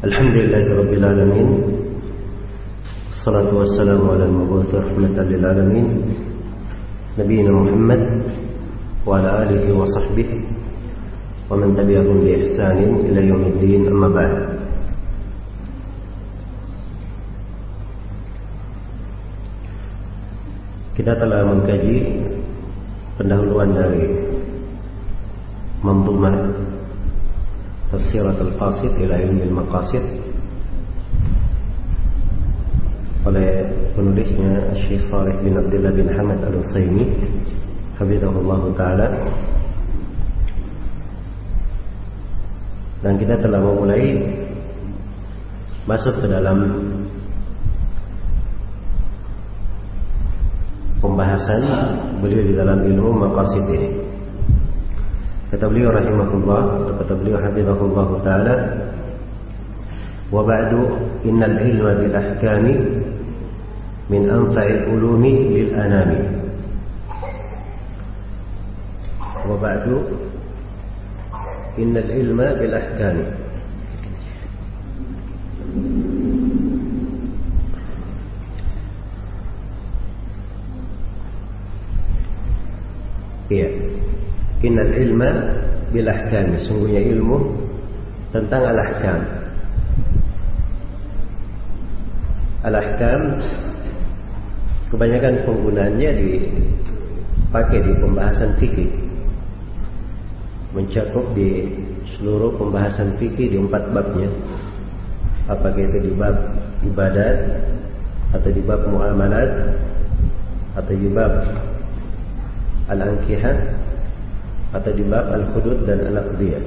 الحمد لله رب العالمين والصلاة والسلام على المبعوث رحمة للعالمين نبينا محمد وعلى آله وصحبه ومن تبعهم بإحسان إلى يوم الدين أما بعد. Kita telah mengkaji pendahuluan dari Mamdumah Tafsirat al-Qasid ila ilmi al-Maqasid oleh penulisnya Syekh Salih bin Abdullah bin Hamad Al-Usaimi Hafizahullah Ta'ala dan kita telah memulai masuk ke dalam pembahasan beliau di dalam ilmu maqasid ini. Kata beliau rahimahullah, kata beliau hafizahullah taala, wa ba'du innal ilma bil ahkami min anfa'il ulumi lil anami. Wa ba'du innal ilma bil ahkami Iya. Innal ilma bil ahkam. Sungguhnya ilmu tentang al-ahkam. Kebanyakan penggunaannya dipakai di pembahasan fikih. Mencakup di seluruh pembahasan fikih di empat babnya. Apakah itu di bab ibadat atau di bab muamalat atau di bab al-ankihah atau di bab al-hudud dan al-aqdiyah.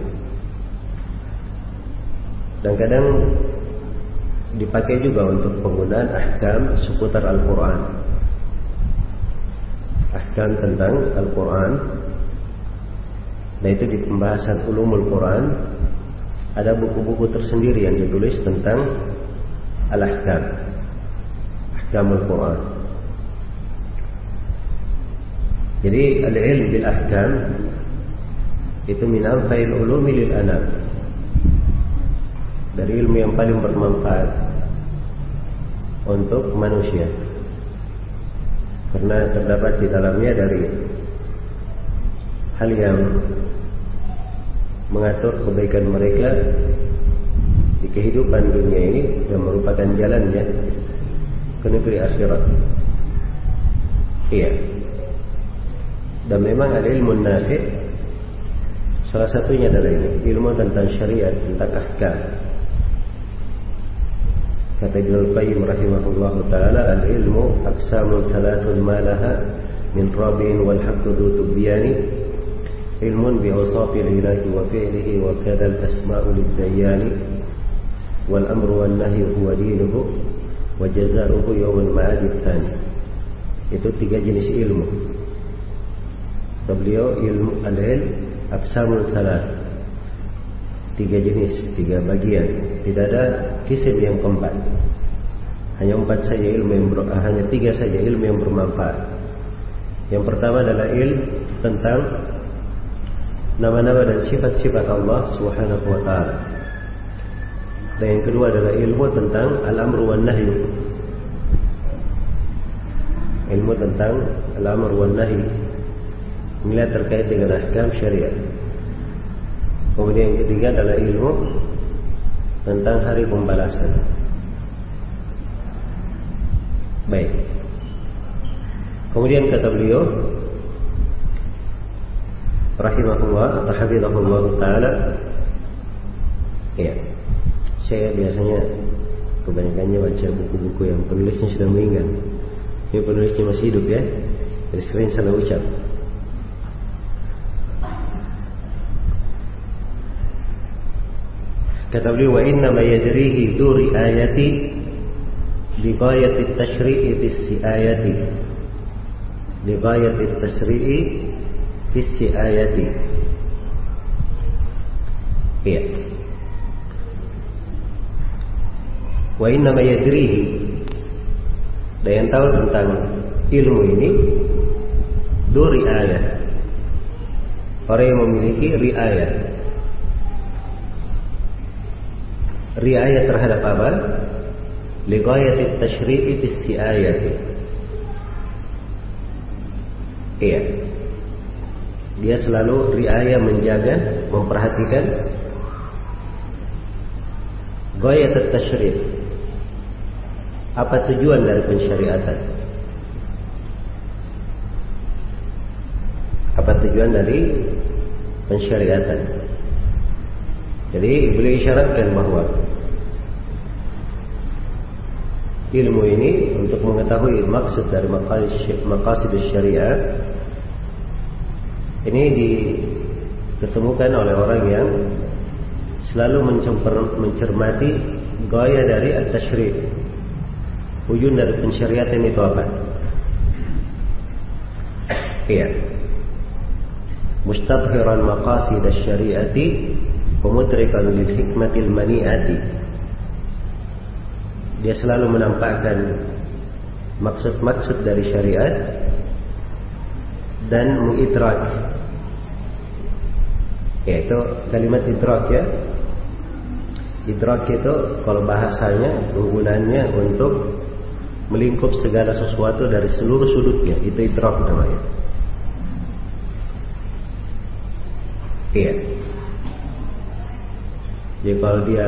Dan kadang dipakai juga untuk penggunaan ahkam seputar Al-Quran. Ahkam tentang Al-Quran. Nah itu di pembahasan ulumul Quran ada buku-buku tersendiri yang ditulis tentang al-ahkam. Ahkamul Quran. Jadi al-ilm bil ahkam itu min anfa'il ulumi lil anam. Dari ilmu yang paling bermanfaat untuk manusia. Karena terdapat di dalamnya dari hal yang mengatur kebaikan mereka di kehidupan dunia ini yang merupakan jalannya ke negeri akhirat. Iya. Dan memang ada ilmu nafi Salah satunya adalah ini Ilmu tentang syariat, tentang ahkam. Kata Ibn Al-Qayyim rahimahullah ta'ala Al-ilmu aksamun thalathun malaha Min rabin wal haqqu du tubyani Ilmun bi'usafi al-ilahi wa fi'lihi Wa kada al-asma'u lid-dayani Wal amru wal nahi huwa dinuhu Wa jaza'uhu yawman ma'adid thani. Itu tiga jenis ilmu. Beliau ilmu al-ilm aksamul salat. Tiga jenis, tiga bagian. Tidak ada kisim yang keempat. Hanya empat saja ilmu yang ber, hanya tiga saja ilmu yang bermanfaat. Yang pertama adalah ilmu tentang nama-nama dan sifat-sifat Allah Subhanahu wa taala. Dan yang kedua adalah ilmu tentang al-amru wan nahyu. Ilmu tentang al-amru wan nahyu Inilah terkait dengan ahkam syariat. Kemudian yang ketiga adalah ilmu tentang hari pembalasan. Baik. Kemudian kata beliau rahimahullah atau hafizahullah taala ya saya biasanya kebanyakannya baca buku-buku yang penulisnya sudah meninggal ini penulisnya masih hidup ya jadi sering salah ucap kata beliau wa inna ma duri ayati lighayat at-tashri'i fi ayati. Lighayat at-tashri'i fi ayati. Iya. Wa inna ma yadrihi. Dan yang tahu tentang ilmu ini? Duri ayat. Orang yang memiliki riayat riayah terhadap apa? Liqayati tashri'i bis siayati. Iya. Dia selalu riayah menjaga, memperhatikan gayat tashri' Apa tujuan dari pensyariatan? Apa tujuan dari pensyariatan? Jadi beliau isyaratkan bahwa ilmu ini untuk mengetahui maksud dari maqasid syariah ini diketemukan oleh orang yang selalu mencermati gaya dari at-tasyrif. Ujung dari pensyariatan itu apa? Iya. Mustabhiran maqasid syariati Pemudrikan lil hikmatil mani'ati Dia selalu menampakkan Maksud-maksud dari syariat Dan mengidrak Yaitu kalimat idrak ya Idrak itu kalau bahasanya penggunaannya untuk melingkup segala sesuatu dari seluruh sudutnya itu idrak namanya. Iya. Jadi kalau dia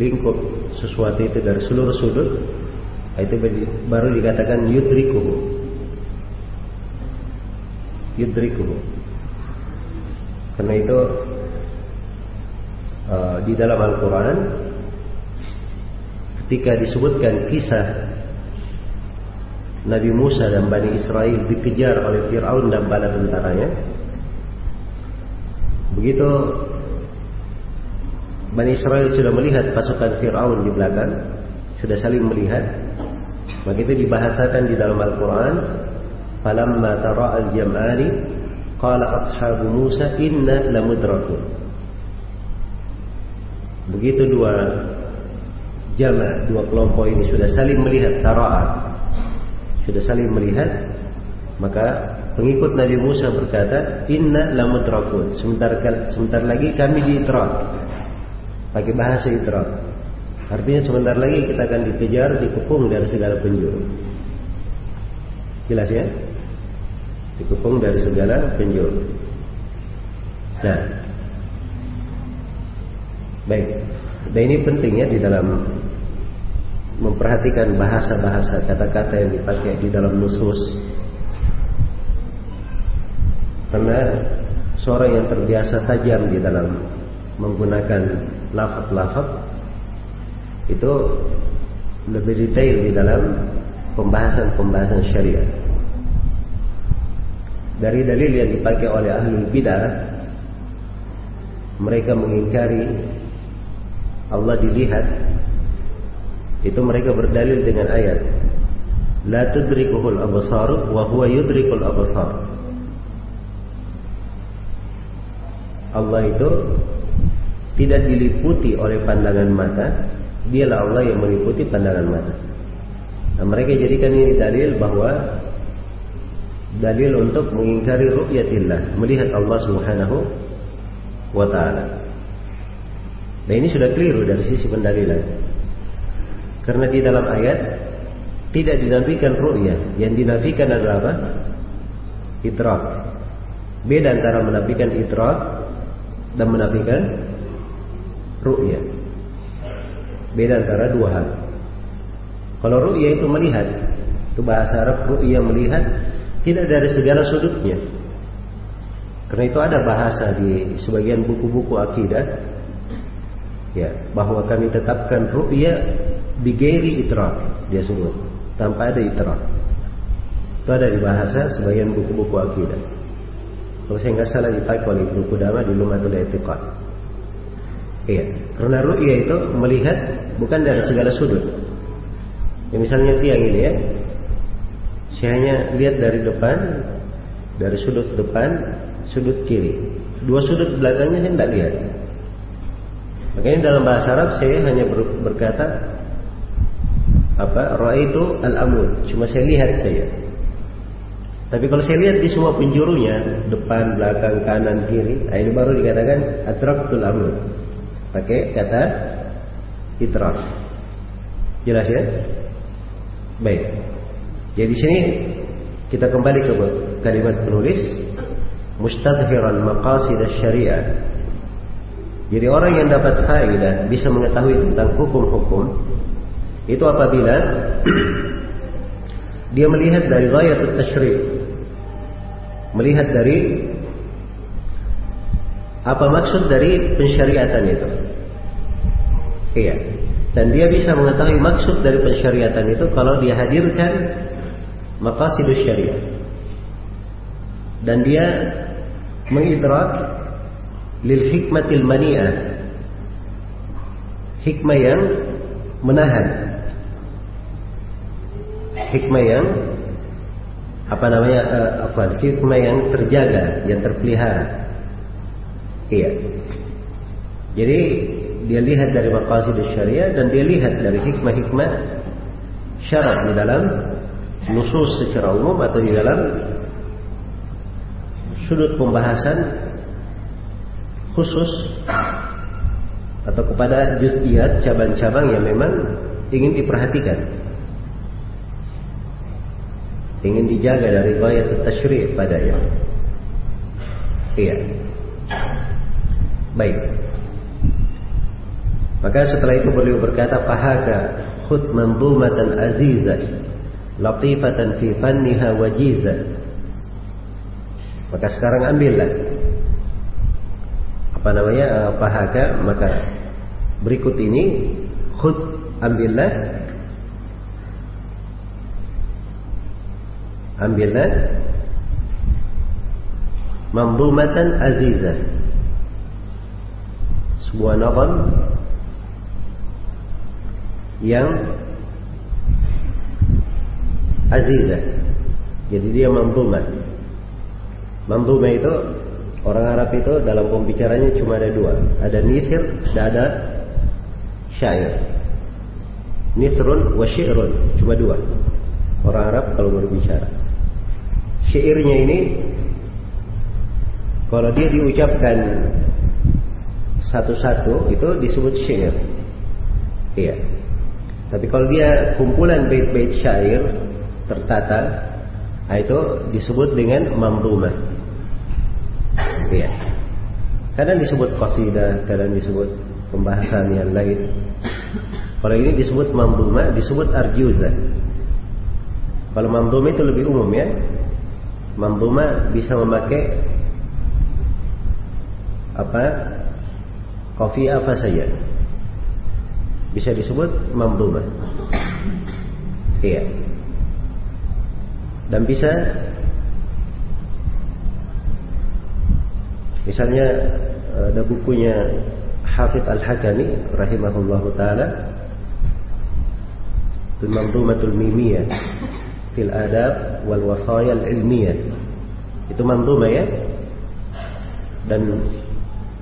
lingkup sesuatu itu dari seluruh sudut, itu baru dikatakan yudrikuhu. Yudrikuhu. Karena itu uh, di dalam Al-Quran ketika disebutkan kisah Nabi Musa dan Bani Israel dikejar oleh Fir'aun dan bala tentaranya begitu Bani Israel sudah melihat pasukan Fir'aun di belakang, sudah saling melihat. Maka itu dibahasakan di dalam Al-Quran. Falamma tara al-jam'ani qala ashabu Musa inna lamudrakun. Begitu dua jama' dua kelompok ini sudah saling melihat tara'a. Sudah saling melihat, maka pengikut Nabi Musa berkata, "Inna lamudrakun." Sebentar sebentar lagi kami diidrak pakai bahasa idrak. Artinya sebentar lagi kita akan dikejar, dikepung dari segala penjuru. Jelas ya? Dikepung dari segala penjuru. Nah, baik. Dan ini penting ya di dalam memperhatikan bahasa-bahasa kata-kata yang dipakai di dalam nusus. Karena seorang yang terbiasa tajam di dalam menggunakan lafaz-lafaz itu lebih detail di dalam pembahasan-pembahasan syariat. Dari dalil yang dipakai oleh ahli bidah, mereka mengingkari Allah dilihat. Itu mereka berdalil dengan ayat La tudrikuhul absar wa huwa yudrikul absar. Allah itu tidak diliputi oleh pandangan mata, dialah Allah yang meliputi pandangan mata. Nah, mereka jadikan ini dalil bahwa dalil untuk mengingkari ru'yatillah, melihat Allah Subhanahu wa taala. Nah, ini sudah keliru dari sisi pendalilan. Karena di dalam ayat tidak dinafikan ru'yah, yang dinafikan adalah apa? Idrak. Beda antara menafikan idrak dan menafikan ru'ya. Beda antara dua hal. Kalau ru'ya itu melihat, itu bahasa Arab ru'ya melihat tidak dari segala sudutnya. Karena itu ada bahasa di sebagian buku-buku akidah ya bahwa kami tetapkan ru'ya bigeri idrak dia sebut tanpa ada idrak. Itu ada di bahasa sebagian buku-buku akidah. Kalau saya nggak salah dipakai oleh Ibnu Qudamah di Lumatul Etiqad. Iya, karena ru'ya itu melihat bukan dari segala sudut. Ya, misalnya tiang ini ya, saya hanya lihat dari depan, dari sudut depan, sudut kiri. Dua sudut belakangnya saya tidak lihat. Makanya dalam bahasa Arab saya hanya ber, berkata apa? itu al-amud. Cuma saya lihat saya. Tapi kalau saya lihat di semua penjurunya, depan, belakang, kanan, kiri, nah ini baru dikatakan atraktul amud pakai kata idrak. Jelas ya? Baik. Jadi di sini kita kembali ke kalimat penulis mustadhiran maqasid syariah. Jadi orang yang dapat faedah bisa mengetahui tentang hukum-hukum itu apabila dia melihat dari gayat tashri' melihat dari apa maksud dari pensyariatan itu. Iya. Dan dia bisa mengetahui maksud dari pensyariatan itu kalau dia hadirkan maqasidus syariah. Dan dia mengidrak lil hikmatil mani'ah. Hikmah yang menahan. Hikmah yang apa namanya uh, apa hikmah yang terjaga, yang terpelihara. Iya. Jadi dia lihat dari maqasid syariah dan dia lihat dari hikmah-hikmah syarat di dalam nusus secara umum atau di dalam sudut pembahasan khusus atau kepada juz'iyat cabang-cabang yang memang ingin diperhatikan. Ingin dijaga dari bayat tashri' padanya. Iya. Baik. Maka setelah itu beliau berkata, "Fahaka khut manzumatan azizah, latifatan fi fanniha wajizah." Maka sekarang ambillah. Apa namanya? Fahaka, maka berikut ini khut ambillah. Ambillah. Manzumatan azizah. Sebuah nazam yang azizah. Jadi dia manzumah. Manzumah itu orang Arab itu dalam pembicaranya cuma ada dua, ada nithir dan ada syair. Nithrun wa syi'run, cuma dua. Orang Arab kalau berbicara. Syairnya ini kalau dia diucapkan satu-satu itu disebut syair. Iya. Tapi kalau dia kumpulan bait-bait syair tertata, nah itu disebut dengan mamdumah. Iya. Kadang disebut qasidah, kadang disebut pembahasan yang lain. Kalau ini disebut mamdumah, disebut arjuza. Kalau mamdumah itu lebih umum ya. Mamdumah bisa memakai apa Kopi apa saja bisa disebut mamdumah. Iya. Dan bisa misalnya ada bukunya Hafidh Al-Hakami rahimahullahu taala Al-Mamdumatul Mimiyah fil adab wal wasaya al-ilmiyah. Itu mamdumah ya. Dan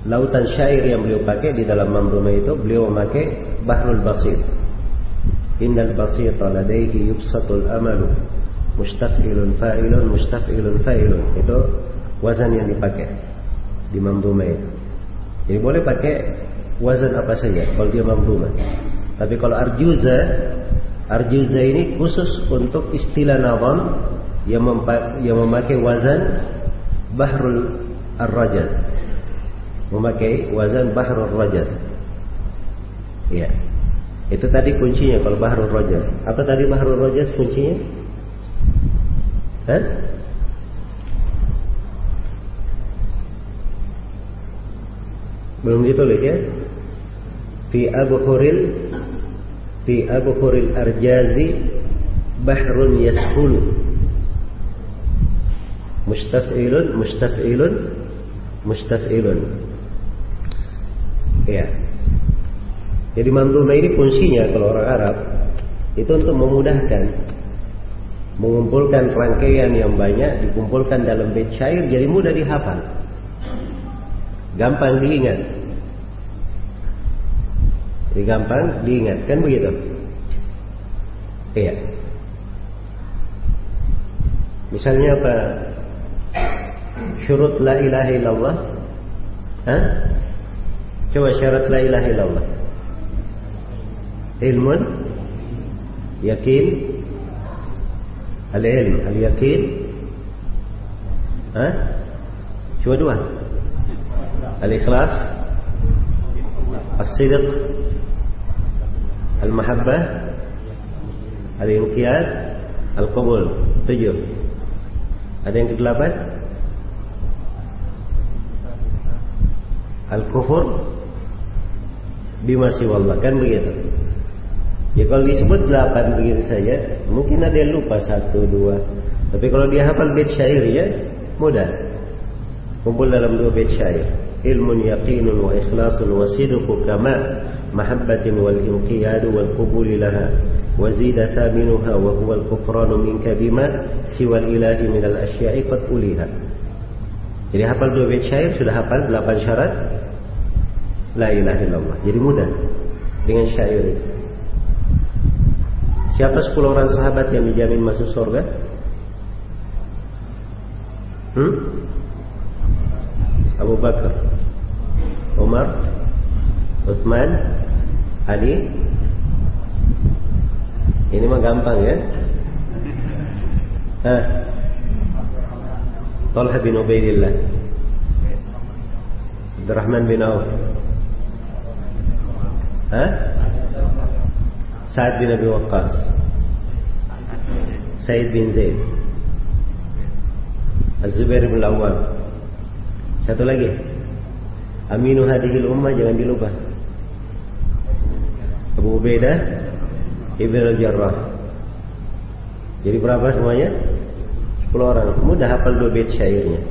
lautan syair yang beliau pakai di dalam mamruma itu beliau memakai Bahrul Basir. Innal basita ladaihi yubsatul amalu mustafilun fa'ilun mustafilun fa'ilun. Itu wazan yang dipakai di mamruma itu. Jadi boleh pakai wazan apa saja kalau dia mamruma. Tapi kalau arjuza arjuza ini khusus untuk istilah nazam yang, yang memakai wazan Bahrul Ar-Rajad memakai wazan bahrul rajaz. Ya. Itu tadi kuncinya kalau bahrul rajaz. Apa tadi bahrul rajaz kuncinya? Hah? Belum ditulis ya? Fi abhuril fi abhuril arjazi bahrun yashulu mustaf'ilun mustaf'ilun mustaf'ilun Ya. Jadi mandumah ini fungsinya kalau orang Arab itu untuk memudahkan mengumpulkan rangkaian yang banyak dikumpulkan dalam bait syair jadi mudah dihafal. Gampang diingat. Jadi gampang diingat kan begitu? Iya. Misalnya apa? Syurut la ilaha illallah. Hah? Coba syarat la ilaha illallah. Ilmun. Yakin. Al-ilm. Al-yakin. Hah? Cuma dua. Al-ikhlas. As-sidq. Al-mahabbah. Al-inqiyad. Al-qabul. Tujuh. Ada yang kedelapan? Al-kufur. Bima siwallah. Kan begitu Ya kalau disebut delapan begitu saja, mungkin ada yang lupa satu dua. Tapi kalau dia hafal bait syair ya mudah. Kumpul dalam dua bait syair. Ilmun yaqinun wa ikhlasun wa sidqu kama mahabbatin wal inqiyadu wal qubul laha wa zida thaminuha wa huwa al kufran minka bima siwa al ilahi min al asya'i fatuliha. Jadi hafal dua bait syair sudah hafal delapan syarat la ilaha illallah. Jadi mudah dengan syair itu. Siapa sepuluh orang sahabat yang dijamin masuk surga? Hmm? Abu Bakar, Umar, Utsman, Ali. Ini mah gampang ya. Hah? Talha bin Ubaidillah Abdurrahman bin Auf Hah? Sa'ad bin Abi Waqqas. Said bin Zaid. Az-Zubair bin Awam Satu lagi. Aminu hadihil ummah jangan dilupa. Abu Ubaidah Ibn al-Jarrah. Jadi berapa semuanya? 10 orang. Mudah hafal dua bait syairnya.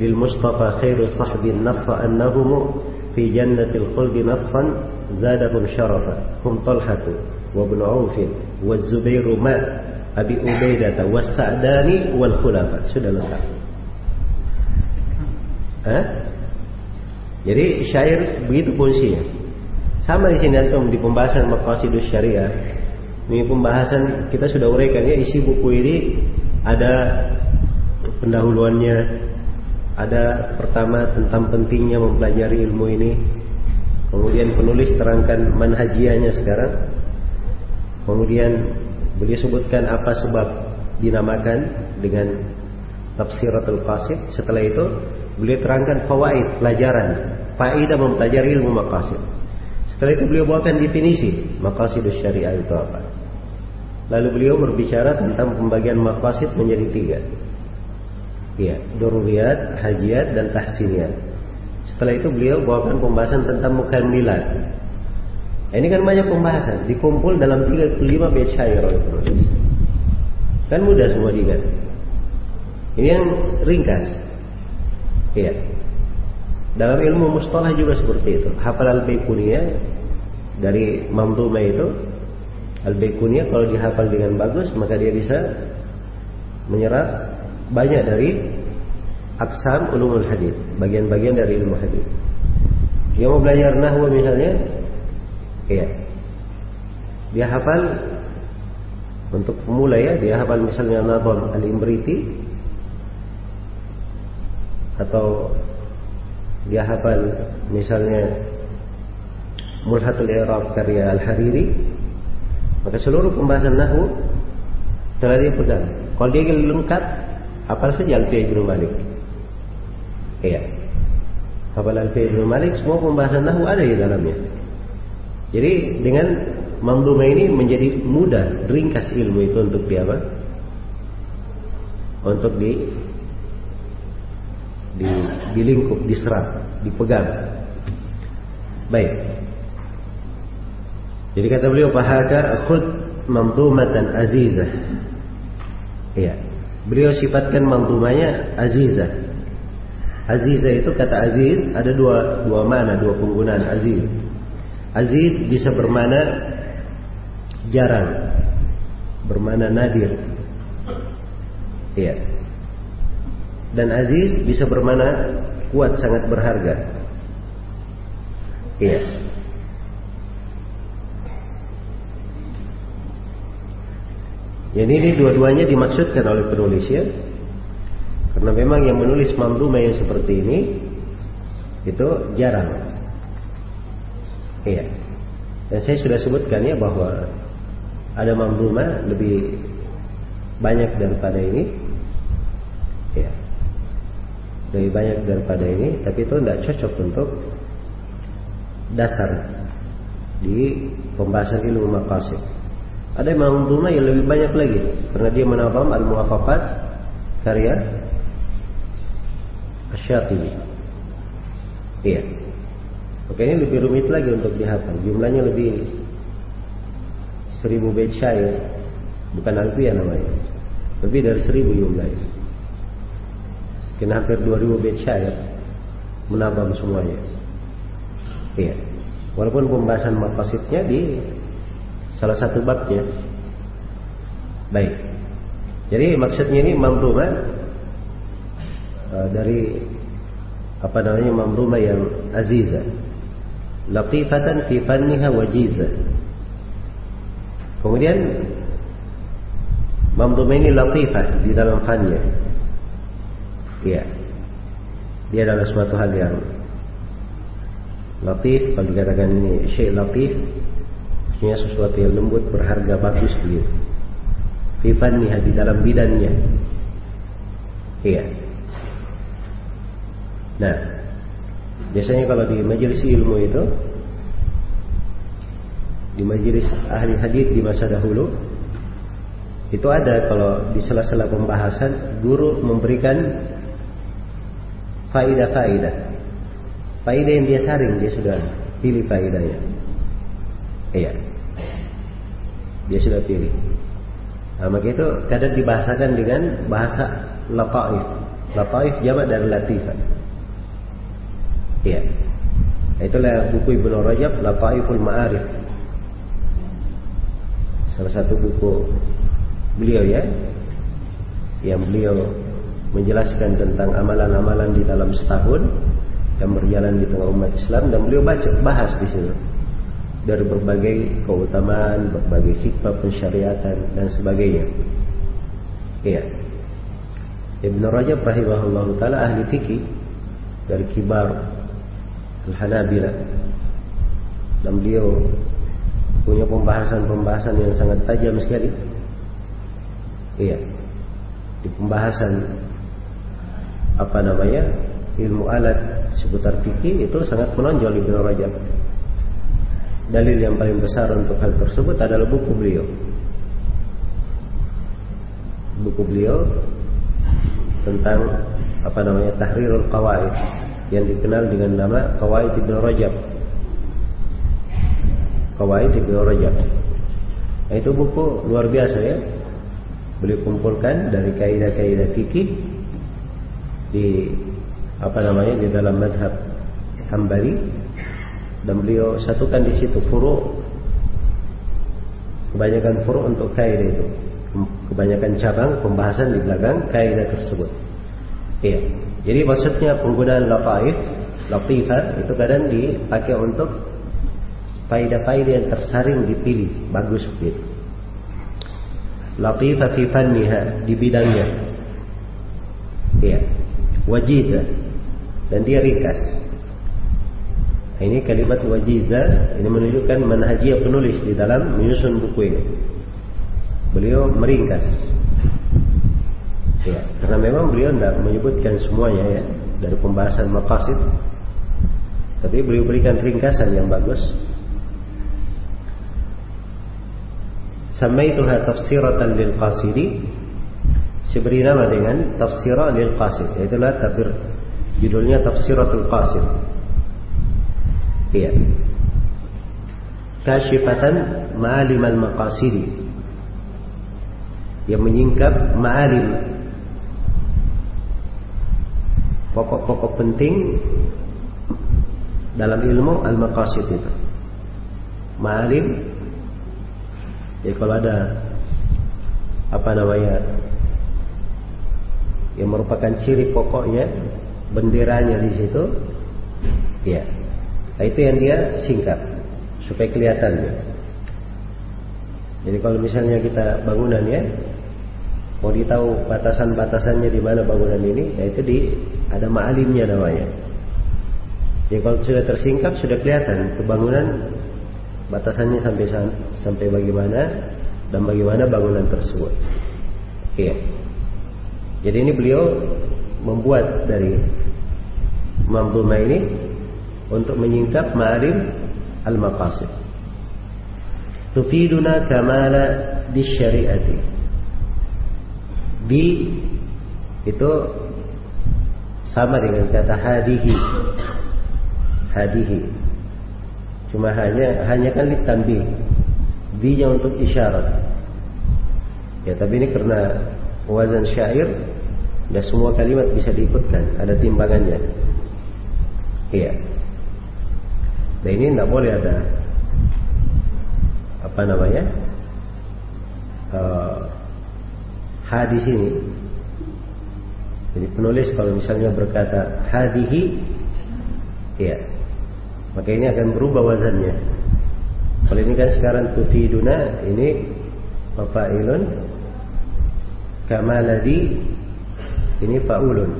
Lil Mustafa khairu sahbin nassa annahum Fi jannatil khuldi nassan Zadahum syarafa. Hum talhatu Zubairu ma Abi Ubaidata Wa Sa'dani Wal Khulafa Sudah lengkap Hah? Jadi syair begitu fungsinya. Sama di sini antum di pembahasan maqasidus syariah. Ini pembahasan kita sudah uraikan ya isi buku ini ada pendahuluannya, ada pertama tentang pentingnya mempelajari ilmu ini. Kemudian penulis terangkan manhajianya sekarang. Kemudian beliau sebutkan apa sebab dinamakan dengan tafsiratul qasid. Setelah itu beliau terangkan fawaid pelajaran, faedah mempelajari ilmu maqasid. Setelah itu beliau bawakan definisi maqasidus syariah itu apa. Lalu beliau berbicara tentang pembagian maqasid menjadi tiga. Ya, dururiyat, hajiat, dan tahsiniyat. Setelah itu beliau bawakan pembahasan tentang mukamilat. Ini kan banyak pembahasan, dikumpul dalam 35 bait syair oleh penulis. Kan mudah semua diingat. Ini yang ringkas. Iya. Dalam ilmu mustalah juga seperti itu. Hafal al-Baikuniyah dari Mamduma itu Al-Baikuniyah kalau dihafal dengan bagus maka dia bisa menyerap banyak dari aksam ulumul hadis, bagian-bagian dari ilmu hadis. Yang mau belajar nahwu misalnya, iya. Dia hafal untuk pemula ya, dia hafal misalnya Nadham Al-Imriti atau dia hafal misalnya Mulhatul I'rab karya Al-Hariri maka seluruh pembahasan nahu telah dia pegang kalau dia ingin lengkap hafal saja Alfiyah Ibnu Malik. Iya. Hafal Alfiyah Ibnu Malik semua pembahasan nahu ada di dalamnya jadi dengan Mamduma ini menjadi mudah ringkas ilmu itu untuk di apa? Untuk di di, dilingkup, diserap, dipegang. Baik. Jadi kata beliau fahada khud mamdumatan azizah. Iya. Beliau sifatkan mamdumanya azizah. Azizah itu kata aziz ada dua dua mana, dua penggunaan aziz. Aziz bisa bermana jarang, bermana nadir. Iya. Dan aziz bisa bermana kuat, sangat berharga. Iya. Jadi ini dua-duanya dimaksudkan oleh penulis ya. Karena memang yang menulis mamdumah yang seperti ini itu jarang. Iya. Dan saya sudah sebutkan ya bahwa ada mamduma lebih banyak daripada ini. Ya. Lebih banyak daripada ini, tapi itu tidak cocok untuk dasar di pembahasan ilmu maqasid. Ada mamduma yang lebih banyak lagi karena dia menabam al-muwafaqat karya Asy-Syatibi. Iya. Oke ini lebih rumit lagi untuk dihafal. Jumlahnya lebih seribu bait syair, bukan alfiah namanya. Lebih dari seribu jumlahnya. Kena hampir dua ribu bait syair menambah semuanya. Iya. Walaupun pembahasan mafasidnya di salah satu babnya. Baik. Jadi maksudnya ini mamrumah uh, dari apa namanya mamrumah yang azizah latifatan fi fanniha wajiza. Kemudian mamdum ini latifah di dalam fannya. Iya. Dia adalah suatu hal yang latif kalau dikatakan ini syekh latif maksudnya sesuatu yang lembut berharga bagus dia fi fanniha di dalam bidangnya iya nah Biasanya kalau di majelis ilmu itu di majelis ahli hadis di masa dahulu itu ada kalau di sela-sela pembahasan guru memberikan faidah-faidah. Faidah yang dia saring dia sudah pilih faidahnya. Iya. Dia sudah pilih. Nah, maka itu kadang dibahasakan dengan bahasa lataif. Lataif jamak dari latifah. Ya. Itulah buku Ibnu Rajab Lataiful Ma'arif. Salah satu buku beliau ya yang beliau menjelaskan tentang amalan-amalan di dalam setahun yang berjalan di tengah umat Islam dan beliau baca bahas di sini dari berbagai keutamaan, berbagai hikmah pensyariatan dan sebagainya. Iya. Ibn Rajab rahimahullah taala ahli fikih dari kibar Al-Hanabila. Dan beliau punya pembahasan-pembahasan yang sangat tajam sekali. Iya. Di pembahasan apa namanya ilmu alat seputar fikih itu sangat menonjol di Rajab. Dalil yang paling besar untuk hal tersebut adalah buku beliau. Buku beliau tentang apa namanya Tahrirul Qawaid yang dikenal dengan nama Qawaid Ibn Rajab. Qawaid Ibn Rajab. Nah, itu buku luar biasa ya. Beliau kumpulkan dari kaidah-kaidah fikih di apa namanya di dalam madhab Hambali dan beliau satukan di situ furu kebanyakan furu untuk kaidah itu kebanyakan cabang pembahasan di belakang kaidah tersebut iya jadi maksudnya penggunaan lataif, latifah itu kadang dipakai untuk faedah-faedah yang tersaring dipilih, bagus begitu. Latifah fi fanniha di bidangnya. Ya. Wajiza dan dia ringkas. Ini kalimat wajiza ini menunjukkan manhajiyah penulis di dalam menyusun buku ini. Beliau meringkas Ya, karena memang beliau tidak menyebutkan semuanya ya dari pembahasan maqasid. Tapi beliau berikan ringkasan yang bagus. Samaituha tafsiratan lil qasidi. Saya nama dengan tafsirah lil qasid. Itulah tafsir judulnya tafsiratul qasid. Iya. Kashifatan ma'alim al-maqasidi yang menyingkap ma'alim pokok-pokok penting dalam ilmu al-maqasid itu. Ma'alim ya kalau ada apa namanya yang merupakan ciri pokoknya benderanya di situ ya nah, itu yang dia singkat supaya kelihatan ya. jadi kalau misalnya kita bangunan ya mau ditahu batasan-batasannya di mana bangunan ini yaitu di ada ma'alimnya namanya. Ya kalau sudah tersingkap sudah kelihatan kebangunan Batasannya sampai sampai bagaimana dan bagaimana bangunan tersebut. Iya. Jadi ini beliau membuat dari Mamduma ini untuk menyingkap ma'arif al-maqasid. Tufiduna kamala di syariati. Di itu sama dengan kata hadihi. Hadihi. Cuma hanya hanya kan ditambih. Di-nya untuk isyarat. Ya, tapi ini karena wazan syair dan semua kalimat bisa diikutkan, ada timbangannya. Iya. Dan ini tidak boleh ada apa namanya uh, hadis ini. Jadi penulis kalau misalnya berkata hadihi, ya, maka ini akan berubah wazannya. Kalau ini kan sekarang tufiduna, ini ilun kamaladi ini faulun.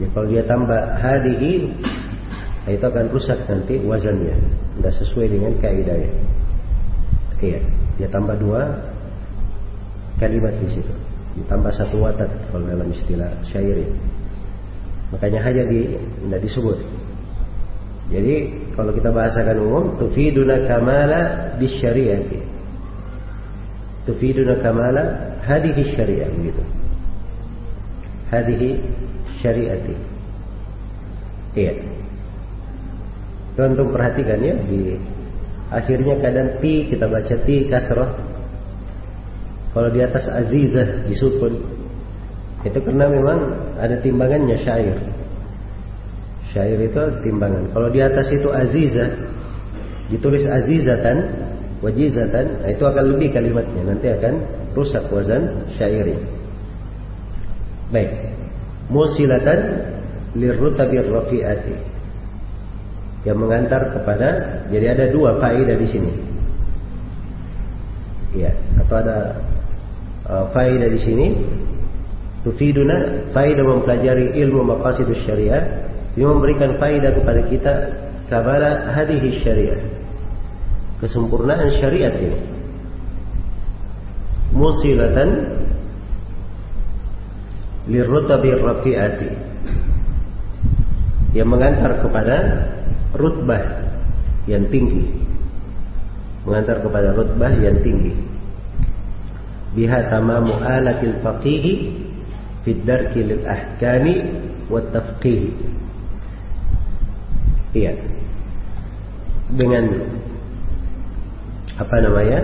Ya, kalau dia tambah hadihi itu akan rusak nanti wazannya, tidak sesuai dengan kaidahnya. Iya, dia tambah dua kalimat di situ, ditambah satu watat kalau dalam istilah syairi. Makanya hanya di tidak disebut. Jadi kalau kita bahasakan umum, tufiduna kamala di syariati. Tufiduna kamala hadihi syariah begitu. Hadihi syariati. Iya. Tentu perhatikan ya di akhirnya kadang ti kita baca ti kasroh. Kalau di atas azizah disukun itu karena memang ada timbangannya syair. Syair itu timbangan. Kalau di atas itu azizah ditulis azizatan wajizatan nah itu akan lebih kalimatnya nanti akan rusak wazan syairi. Baik. Musilatan lirrutabir rafi'ati. Yang mengantar kepada jadi ada dua faedah di sini. Ya, atau ada uh, faedah di sini. Tufiduna faedah mempelajari ilmu maqasidus syariah. Ini memberikan faedah kepada kita kabala hadhihi syariah. Kesempurnaan syariat ini. Musilatan lirrutabi rafi'ati. Yang mengantar kepada rutbah yang tinggi. Mengantar kepada rutbah yang tinggi biha tamamu alatil faqihi fid darki lil ahkami wat tafqih. Iya. Dengan apa namanya?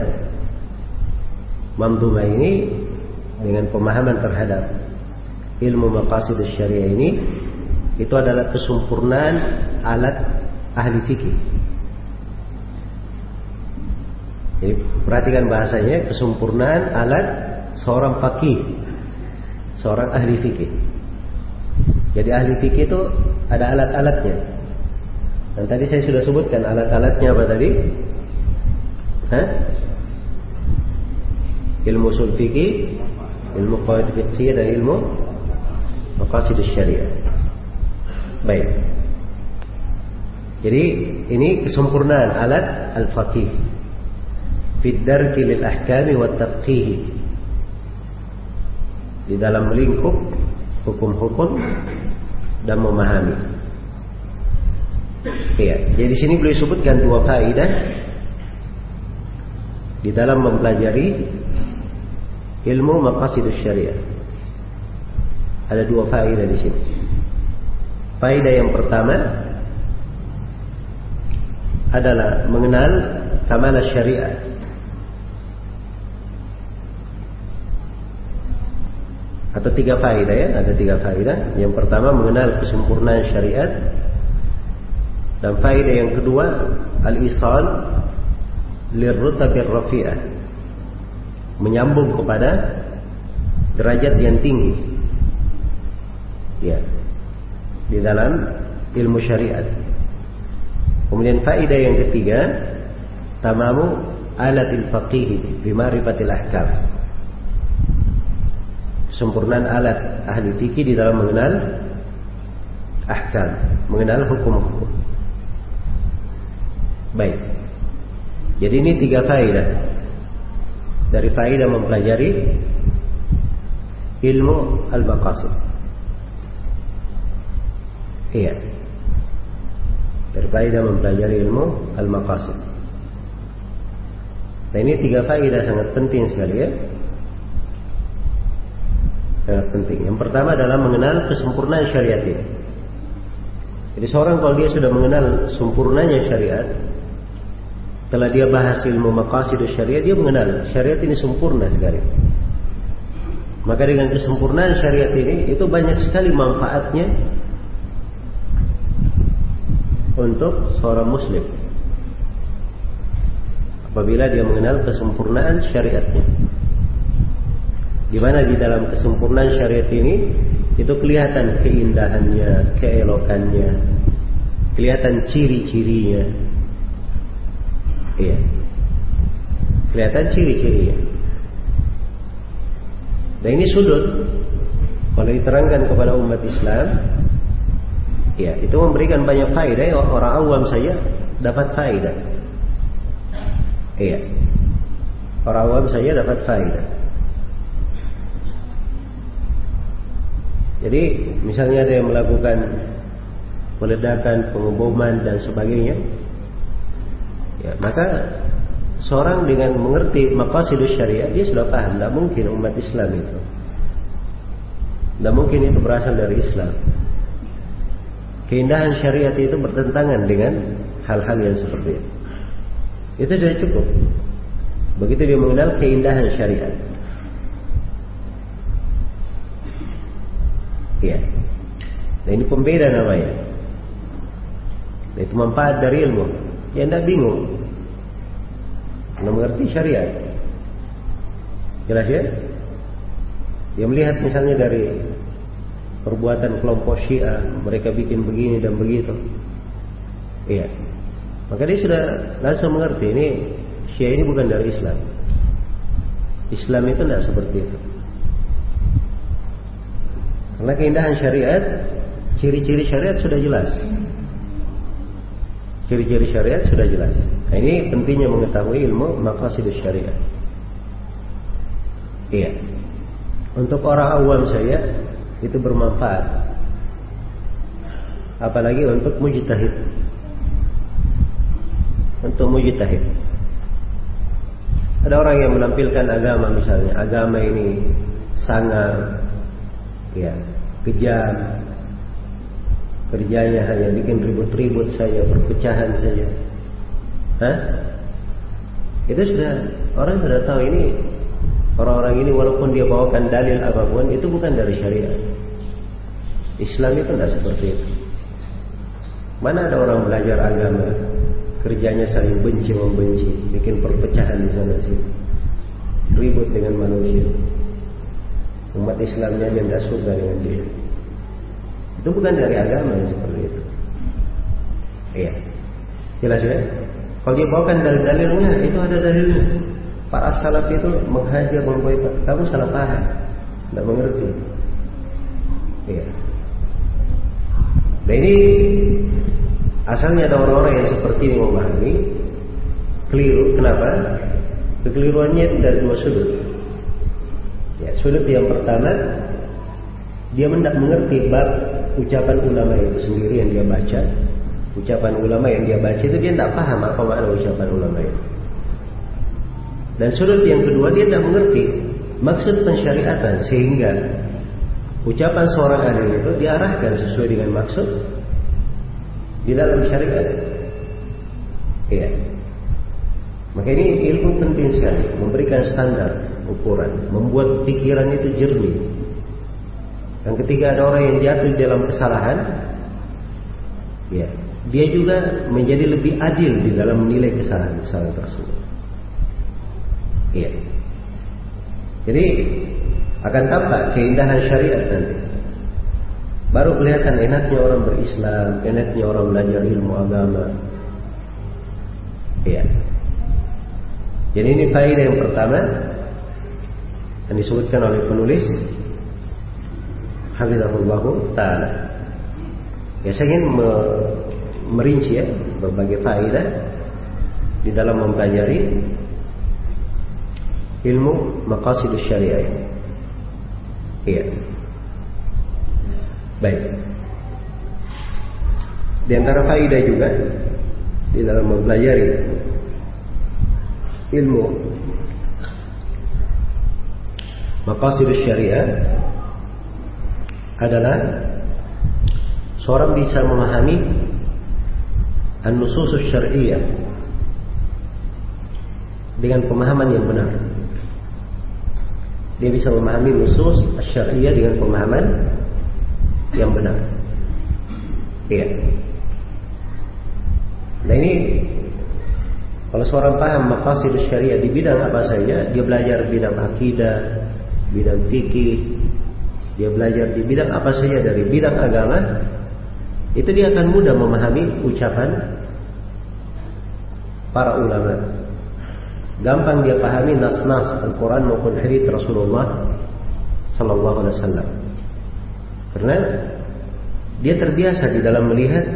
Mamduma ini dengan pemahaman terhadap ilmu maqasid syariah ini itu adalah kesempurnaan alat ahli fikih. Jadi perhatikan bahasanya kesempurnaan alat seorang fakih, seorang ahli fikih. Jadi ahli fikih itu ada alat-alatnya. Dan tadi saya sudah sebutkan alat-alatnya apa tadi? Hah? Ilmu usul fikih, ilmu qawaid fikih dan ilmu maqasid syariah. Baik. Jadi ini kesempurnaan alat al-faqih. Fid darki lil ahkami wa tafqih. Di dalam lingkup hukum-hukum dan memahami. Iya, jadi di sini boleh sebutkan dua faedah di dalam mempelajari ilmu maqasidus syariah. Ada dua faedah di sini. Faedah yang pertama adalah mengenal kamal syariah. Atau tiga faedah ya, ada tiga faedah. Yang pertama mengenal kesempurnaan syariat. Dan faedah yang kedua al-isal lirrutabir rafi'ah. Menyambung kepada derajat yang tinggi ya di dalam ilmu syariat. Kemudian faedah yang ketiga, tamamu alatil faqih bimarifatil ahkam. Sempurnaan alat ahli fikih di dalam mengenal ahkam, mengenal hukum-hukum. Baik. Jadi ini tiga faedah. Dari faedah mempelajari ilmu al-maqasid. Iya. Dari faedah mempelajari ilmu al-maqasid. Nah ini tiga faedah sangat penting sekali ya. Sangat penting. Yang pertama adalah mengenal kesempurnaan syariat ini. Jadi seorang kalau dia sudah mengenal sempurnanya syariat, setelah dia bahas ilmu maqasid syariat, dia mengenal syariat ini sempurna sekali. Maka dengan kesempurnaan syariat ini itu banyak sekali manfaatnya untuk seorang muslim. Apabila dia mengenal kesempurnaan syariatnya. Di mana di dalam kesempurnaan syariat ini itu kelihatan keindahannya, keelokannya, kelihatan ciri-cirinya. Iya. Kelihatan ciri-cirinya. Dan ini sudut kalau diterangkan kepada umat Islam, ya itu memberikan banyak faedah. Ya, orang awam saja dapat faedah. Iya. Orang awam saja dapat faedah. Jadi misalnya ada yang melakukan peledakan, pengeboman dan sebagainya, ya maka Seorang dengan mengerti maqasidus syariat dia sudah paham, tidak mungkin umat Islam itu. Tidak mungkin itu berasal dari Islam. Keindahan syariat itu bertentangan dengan hal-hal yang seperti itu. Itu sudah cukup. Begitu dia mengenal keindahan syariat. Iya. Nah ini pembeda namanya. Nah, itu manfaat dari ilmu. Ya tidak bingung. Anda mengerti syariat. Jelas ya? Dia melihat misalnya dari perbuatan kelompok Syiah, mereka bikin begini dan begitu. Iya. Maka dia sudah langsung mengerti ini Syiah ini bukan dari Islam. Islam itu tidak seperti itu. Karena keindahan syariat, ciri-ciri syariat sudah jelas. Ciri-ciri syariat sudah jelas. Nah, ini pentingnya mengetahui ilmu maqasid syariat. Iya. Untuk orang awam saya itu bermanfaat. Apalagi untuk mujtahid. Untuk mujtahid. Ada orang yang menampilkan agama misalnya, agama ini sangat ya, kejam. Kerjanya hanya bikin ribut-ribut saja, perpecahan saja. Hah? Itu sudah orang sudah tahu ini orang-orang ini walaupun dia bawakan dalil apa pun itu bukan dari syariat. Islam itu tidak seperti itu. Mana ada orang belajar agama kerjanya saling benci membenci, bikin perpecahan di sana sini, ribut dengan manusia. Umat Islamnya yang suka dengan dia. Itu bukan dari agama yang seperti itu. Iya. Jelas ya? Kalau dia bawakan dalil-dalilnya, itu ada dalilnya. Para salaf itu menghajar memboikot. Kamu salah paham. Tidak mengerti. Iya. Nah ini asalnya ada orang-orang yang seperti ini memahami keliru. Kenapa? Kekeliruannya dari dua sudut. Ya, sudut yang pertama dia tidak mengerti bab ucapan ulama itu sendiri yang dia baca ucapan ulama yang dia baca itu dia tidak paham apa makna ucapan ulama itu. Dan sudut yang kedua dia tidak mengerti maksud pensyariatan sehingga ucapan seorang alim itu diarahkan sesuai dengan maksud di dalam syariat. Iya. Maka ini ilmu penting sekali, memberikan standar ukuran, membuat pikiran itu jernih. Dan ketika ada orang yang jatuh dalam kesalahan, ya, dia juga menjadi lebih adil di dalam menilai kesalahan-kesalahan tersebut. Iya. Jadi akan tampak keindahan syariat nanti. Baru kelihatan enaknya orang berislam, enaknya orang belajar ilmu agama. Iya. Jadi ini faedah yang pertama yang disebutkan oleh penulis Hafizahullah Ta'ala. Ya saya ingin merinci ya berbagai faedah di dalam mempelajari ilmu maqasid syariah. Iya. Baik. Di antara faedah juga di dalam mempelajari ilmu maqasid syariah adalah seorang bisa memahami an-nusus syariah dengan pemahaman yang benar. Dia bisa memahami nusus syariah dengan pemahaman yang benar. Iya. Nah ini kalau seorang paham maqasid syariah di bidang apa saja, dia belajar bidang akidah, bidang fikih, dia belajar di bidang apa saja dari bidang agama, itu dia akan mudah memahami ucapan para ulama. Gampang dia pahami nas-nas Al-Quran maupun hadits Rasulullah Sallallahu Alaihi Wasallam. Karena dia terbiasa di dalam melihat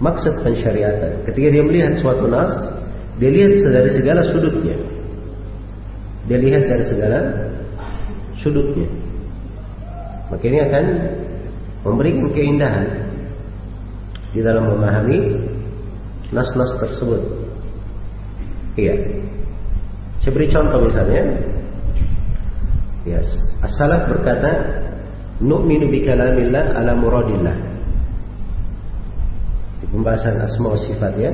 maksud pensyariatan. Ketika dia melihat suatu nas, dia lihat dari segala sudutnya. Dia lihat dari segala sudutnya. Maka ini akan memberikan keindahan di dalam memahami nas-nas tersebut. Iya. Saya beri contoh misalnya. Ya, as-salaf berkata, "Nu'minu bi kalamillah ala muradillah." Di pembahasan asma wa sifatnya,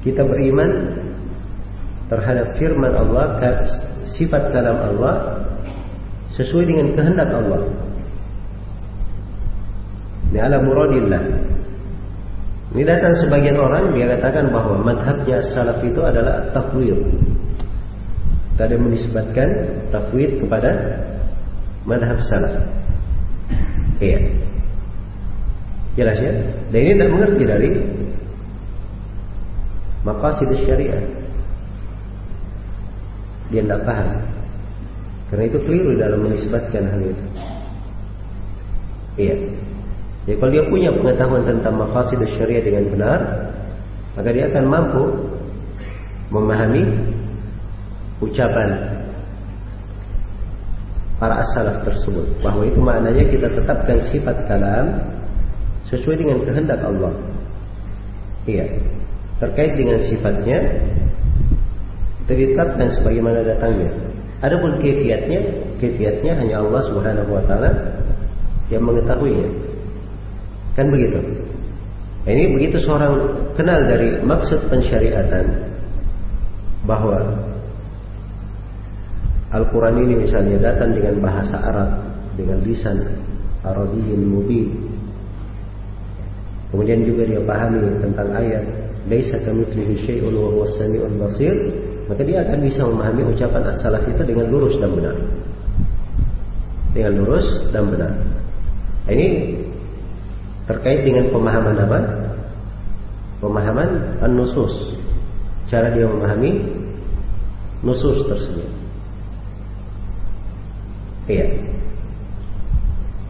kita beriman terhadap firman Allah, sifat kalam Allah sesuai dengan kehendak Allah. Ini ala muradillah. Ini datang sebagian orang dia katakan bahwa madhabnya salaf itu adalah tafwid. Tadi menisbatkan tafwid kepada madhab salaf. Iya. Jelas ya? Dan ini tidak mengerti dari maqasid syariah. Dia tidak paham. Karena itu keliru dalam menisbatkan hal itu. Iya. Jadi kalau dia punya pengetahuan tentang maqasid syariah dengan benar, maka dia akan mampu memahami ucapan para as-salaf tersebut bahwa itu maknanya kita tetapkan sifat kalam sesuai dengan kehendak Allah. Iya. Terkait dengan sifatnya ditetapkan sebagaimana datangnya. Adapun kefiatnya, kefiatnya hanya Allah Subhanahu wa taala yang mengetahuinya. Kan begitu. Nah, ini begitu seorang kenal dari maksud pensyariatan bahwa Al-Quran ini misalnya datang dengan bahasa Arab, dengan lisan Arabiyyin mubin. Kemudian juga dia pahami tentang ayat Laisa kamitslihi syai'un wa huwas samiul basir maka dia akan bisa memahami ucapan as-salaf dengan lurus dan benar. Dengan lurus dan benar. Ini terkait dengan pemahaman apa? Pemahaman an-nusus. Cara dia memahami nusus tersebut. Iya.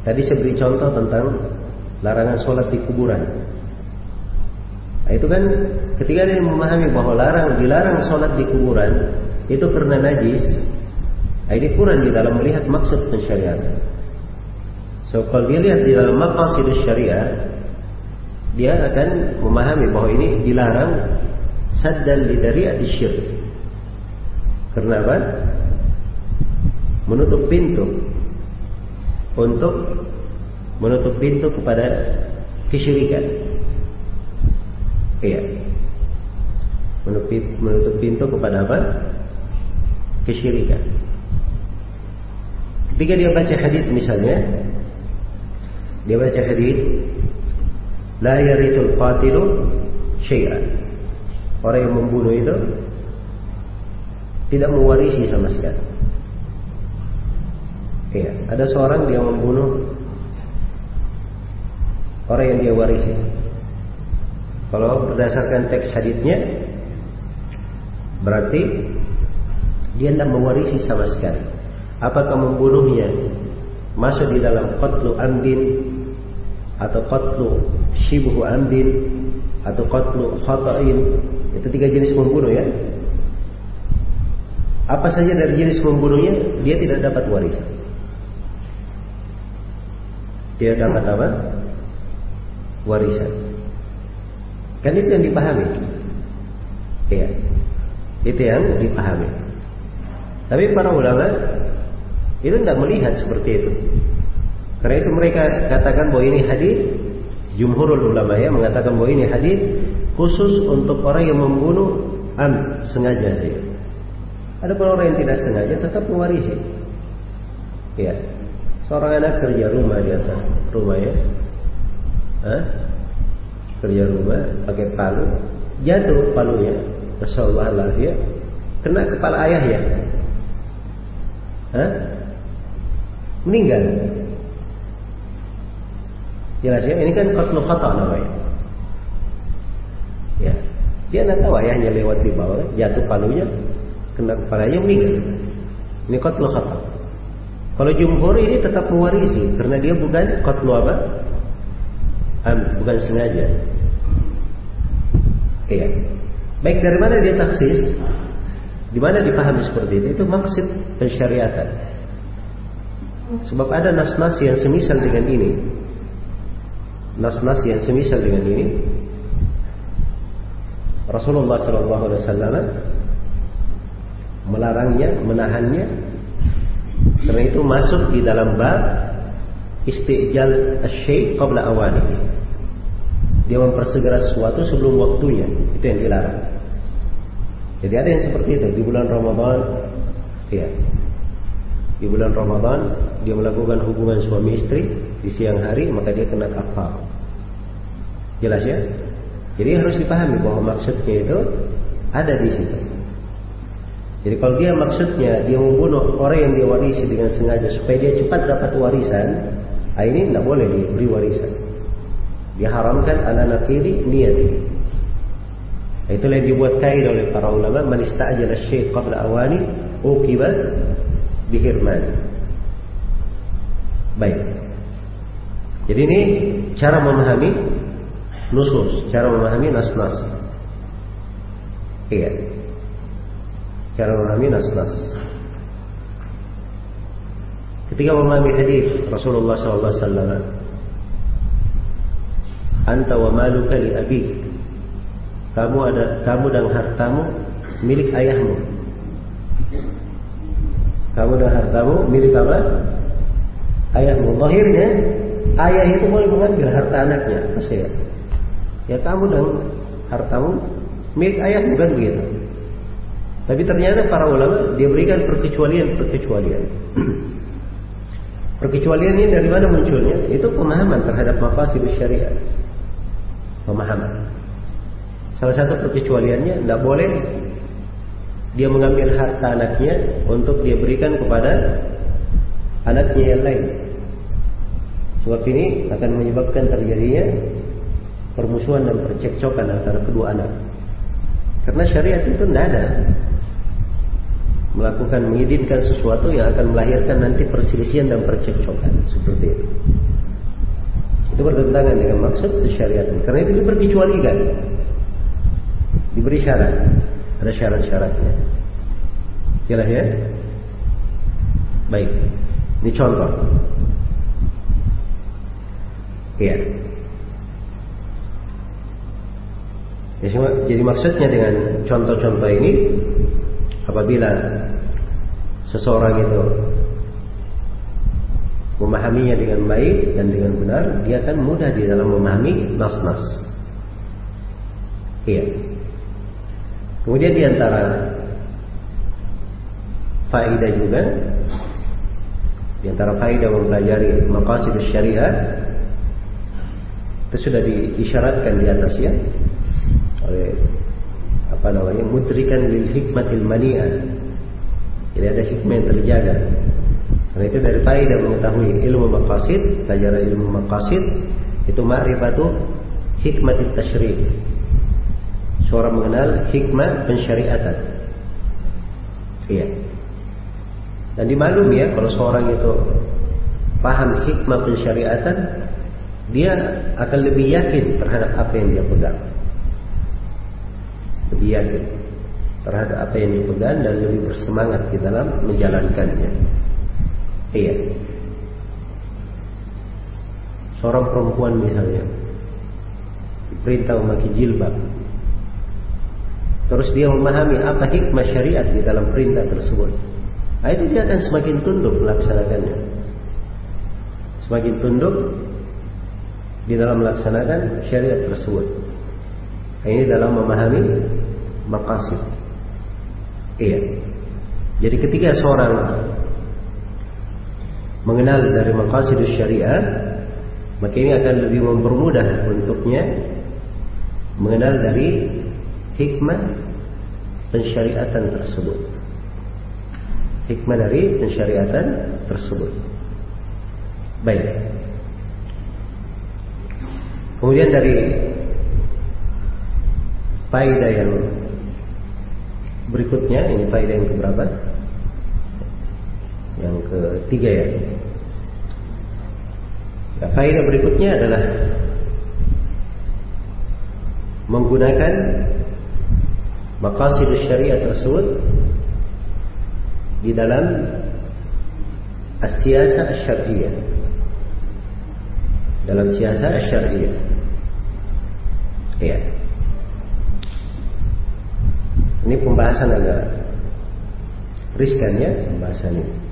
Tadi saya beri contoh tentang larangan sholat di kuburan. Nah, itu kan ketika dia memahami bahwa larang dilarang sholat di kuburan itu karena najis, nah, ini kurang di dalam melihat maksud pensyariat. So kalau dia lihat di dalam maqasid syariah, dia akan memahami bahwa ini dilarang saddan lidari syirik. Karena apa? Menutup pintu untuk menutup pintu kepada kesyirikan. Iya. Menutup, menutup pintu kepada apa? Kesyirikan. Ketika dia baca hadis misalnya, dia baca hadis, la yarithul qatilu syai'an. Orang yang membunuh itu tidak mewarisi sama sekali. Iya, ada seorang dia membunuh orang yang dia warisi. Kalau berdasarkan teks hadisnya berarti dia tidak mewarisi sama sekali. Apakah membunuhnya masuk di dalam qatlu amdin atau qatlu shibhu amdin atau qatlu khata'in Itu tiga jenis membunuh ya. Apa saja dari jenis membunuhnya, dia tidak dapat warisan. Dia dapat apa? Warisan. Kan itu yang dipahami. Iya. Itu yang dipahami. Tapi para ulama itu tidak melihat seperti itu. Karena itu mereka katakan bahwa ini hadis jumhurul ulama ya mengatakan bahwa ini hadis khusus untuk orang yang membunuh am sengaja saja. Ada pun orang yang tidak sengaja tetap mewarisi. Ya. Seorang anak kerja rumah di atas rumah ya. Hah? Kerja rumah pakai palu, jatuh palunya. Masya Allah ya. Kena kepala ayah ya. Hah? Meninggal. Jelas ya, ini kan qatlu khata namanya. Ya. Dia tidak tahu ayahnya lewat di bawah, jatuh palunya, kena kepalanya meninggal. Ini qatlu khata. Kalau jumhur ini tetap mewarisi karena dia bukan qatlu apa? Am, bukan sengaja. Iya. Baik dari mana dia taksis? Di mana dipahami seperti itu? Itu maksud pensyariatan. Sebab ada nas-nas yang semisal dengan ini nas-nas yang semisal dengan ini Rasulullah Shallallahu Alaihi Wasallam melarangnya, menahannya karena itu masuk di dalam bab istijal asyik qabla awani. Dia mempersegera sesuatu sebelum waktunya. Itu yang dilarang. Jadi ada yang seperti itu di bulan Ramadan. Ya. Di bulan Ramadan dia melakukan hubungan suami istri di siang hari maka dia kena kafar. Jelas ya? Jadi harus dipahami bahwa maksudnya itu ada di situ. Jadi kalau dia maksudnya dia membunuh orang yang dia warisi dengan sengaja supaya dia cepat dapat warisan, ah, ini tidak boleh diberi warisan. Diharamkan anak-anak kiri niat. Itulah yang dibuat kaidah oleh para ulama, man istajala syekh qabla awani uqibat bihirman. Baik. Jadi ini cara memahami nusus, cara memahami nas-nas. Iya. Cara memahami nas-nas. Ketika memahami hadis Rasulullah SAW, Anta wa maluka li abik. Kamu ada kamu dan hartamu milik ayahmu. Kamu dan hartamu milik apa? Ayahmu. Lahirnya ayah itu boleh mengambil harta anaknya. Ya. Ya kamu dan hartamu milik ayah bukan begitu. Tapi ternyata para ulama dia berikan perkecualian-perkecualian. Perkecualian ini dari mana munculnya? Itu pemahaman terhadap mafasid syariat. Pemahaman. Salah satu perkecualiannya tidak boleh dia mengambil harta anaknya untuk dia berikan kepada anaknya yang lain. Sebab ini akan menyebabkan terjadinya permusuhan dan percekcokan antara kedua anak. Karena syariat itu tidak ada melakukan mengizinkan sesuatu yang akan melahirkan nanti perselisihan dan percekcokan seperti itu. Itu bertentangan dengan maksud syariat. Karena itu diperkecualikan. Diberi syarat. Ada syarat-syaratnya. Jelas ya? Baik. Ini contoh. Iya. Jadi maksudnya dengan contoh-contoh ini apabila seseorang itu memahaminya dengan baik dan dengan benar, dia akan mudah di dalam memahami nas-nas. Iya. Kemudian di antara faedah juga di antara faedah mempelajari maqasid syariah itu sudah diisyaratkan di atasnya oleh apa namanya mudrikan lil hikmatil mani'ah jadi ada hikmah yang terjaga karena itu dari faedah mengetahui ilmu maqasid pelajaran ilmu maqasid itu ma'rifatu hikmatit tasyri' seorang mengenal hikmah pensyariatan. Iya. Dan dimaklumi ya kalau seorang itu paham hikmah pensyariatan dia akan lebih yakin terhadap apa yang dia pegang. Lebih yakin terhadap apa yang dipegang dan lebih bersemangat di dalam menjalankannya. Iya. Seorang perempuan misalnya diperintah memakai jilbab. Terus dia memahami apa hikmah syariat di dalam perintah tersebut. Nah, itu dia akan semakin tunduk melaksanakannya. Semakin tunduk di dalam melaksanakan syariat tersebut. Nah, ini dalam memahami maqasid. Iya. Jadi ketika seorang mengenal dari maqasid syariat, maka ini akan lebih mempermudah untuknya mengenal dari hikmah pensyariatan tersebut. Hikmah dari pensyariatan tersebut. Baik. Kemudian dari faedah yang berikutnya, ini faedah yang keberapa? Yang ketiga ya. Nah, faedah berikutnya adalah menggunakan maqasid syariat tersebut di dalam siasat syariah dalam siasat syariah ya. Ini pembahasan agak riskan ya pembahasan ini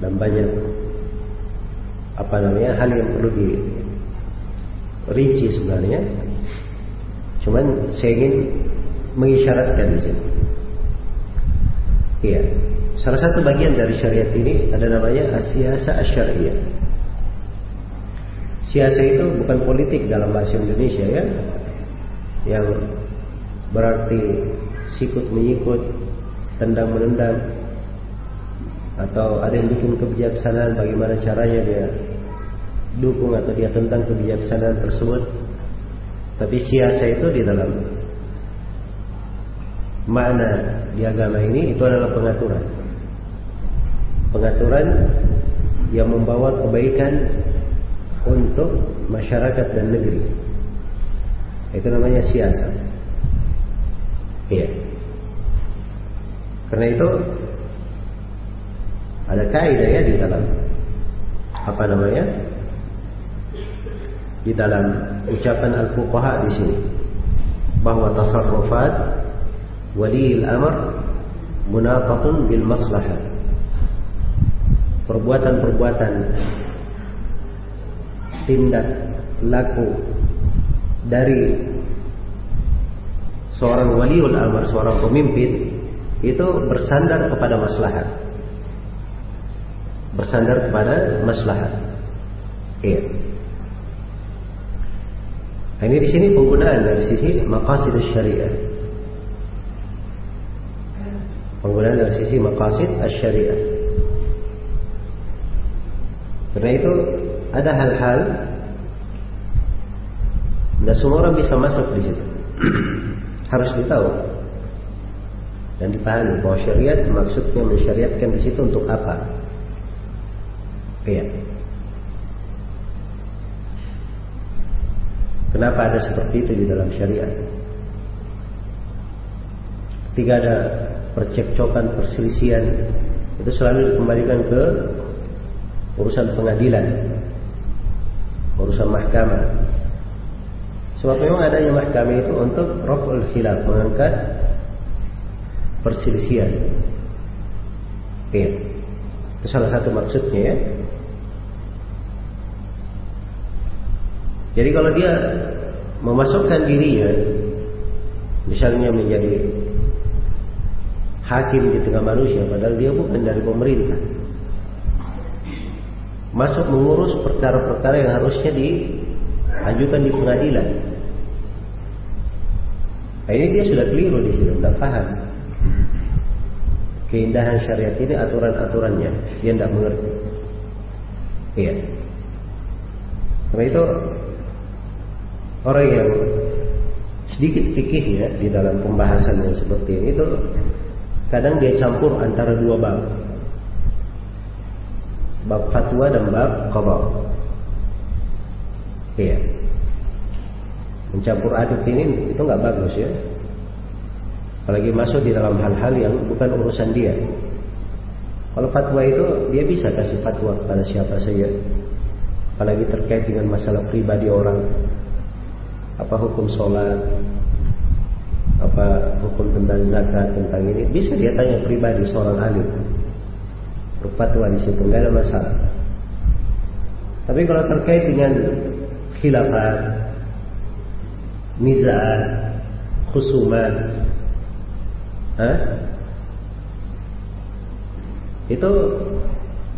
dan banyak apa namanya hal yang perlu dirinci sebenarnya. Cuman saya ingin mengisyaratkan di sini. Iya. Salah satu bagian dari syariat ini ada namanya asiasa asyariyah siasa itu bukan politik dalam bahasa Indonesia ya. Yang berarti sikut menyikut tendang menendang atau ada yang bikin kebijaksanaan bagaimana caranya dia dukung atau dia tentang kebijaksanaan tersebut. Tapi siasa itu di dalam makna di agama ini itu adalah pengaturan. Pengaturan yang membawa kebaikan untuk masyarakat dan negeri. Itu namanya siasa. Iya. Karena itu ada kaidah ya di dalam apa namanya? di dalam ucapan al-fuqaha di sini. Bahwa tasarrufat wali al-amr munafatun bil maslahah. Perbuatan-perbuatan tindak laku dari seorang waliul amr seorang pemimpin itu bersandar kepada maslahat bersandar kepada maslahat iya Nah, ini di sini penggunaan dari sisi maqasid syariah. Penggunaan dari sisi maqasid syariah. Karena itu ada hal-hal dan semua orang bisa masuk di situ. Harus ditahu dan dipahami bahwa syariat maksudnya mensyariatkan di situ untuk apa. Iya. Kenapa ada seperti itu di dalam syariat? Ketika ada percekcokan, perselisihan, itu selalu dikembalikan ke urusan pengadilan, urusan mahkamah. Sebab memang adanya mahkamah itu untuk raful khilaf, mengangkat perselisihan. Iya. Itu salah satu maksudnya ya. Jadi kalau dia memasukkan dirinya misalnya menjadi hakim di tengah manusia padahal dia bukan dari pemerintah. Masuk mengurus perkara-perkara yang harusnya diajukan di pengadilan. Nah, ini dia sudah keliru di sini tidak paham. Keindahan syariat ini aturan-aturannya dia tidak mengerti. Iya. Karena itu orang yang sedikit fikih ya di dalam pembahasan yang seperti ini itu kadang dia campur antara dua bab bab fatwa dan bab qada iya mencampur aduk ini itu nggak bagus ya Apalagi masuk di dalam hal-hal yang bukan urusan dia. Kalau fatwa itu dia bisa kasih fatwa kepada siapa saja. Apalagi terkait dengan masalah pribadi orang. Apa hukum sholat, apa hukum tentang zakat tentang ini? Bisa dia tanya pribadi seorang alim. Berfatwa di situ nggak ada masalah. Tapi kalau terkait dengan khilafat nizat khusumat Hah? itu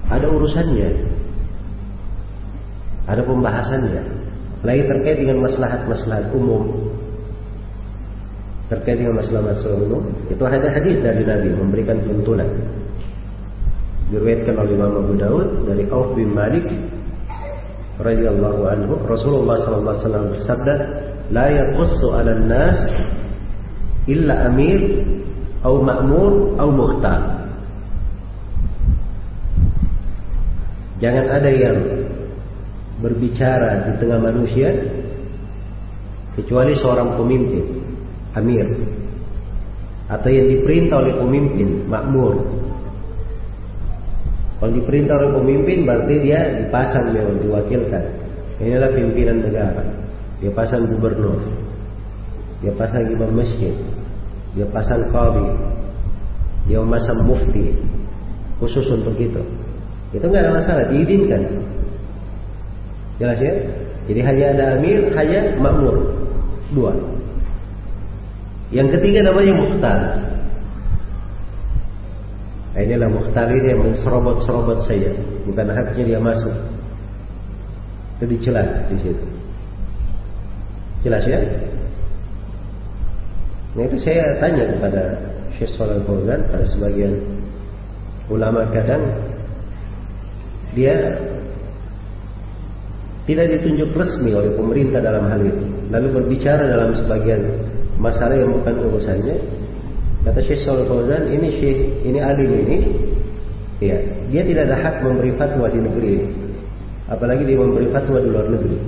ada urusannya. Ada pembahasannya lagi terkait dengan maslahat-maslahat umum. Terkait dengan masalah-masalah umum itu ada hadis dari Nabi memberikan tuntunan. Diriwayatkan oleh Imam Abu Daud dari Auf bin Malik radhiyallahu anhu. Rasulullah sallallahu alaihi wasallam bersabda la yaqussu 'ala nas illa amir atau ma'mur atau muhtar Jangan ada yang berbicara di tengah manusia kecuali seorang pemimpin, amir atau yang diperintah oleh pemimpin, makmur kalau diperintah oleh pemimpin berarti dia dipasang memang diwakilkan. Inilah pimpinan negara. Dia pasang gubernur. Dia pasang imam masjid. Dia pasang qadhi. Dia memasang mufti. Khusus untuk itu. Itu nggak ada masalah, diizinkan. Jelas ya? Jadi hanya ada amir, hanya makmur. Dua. Yang ketiga namanya muhtar. Nah, inilah muhtar ini yang menserobot-serobot saya. Bukan haknya dia masuk. Itu dicela di situ. Jelas ya? Nah itu saya tanya kepada Syekh Shalal Fauzan pada sebagian ulama kadang dia tidak ditunjuk resmi oleh pemerintah dalam hal itu. Lalu berbicara dalam sebagian masalah yang bukan urusannya, Kata Syekh Shalal Fauzan, ini Syekh, ini alim ini, ya, dia tidak ada hak memberi fatwa di negeri ini. Apalagi dia memberi fatwa di luar negeri.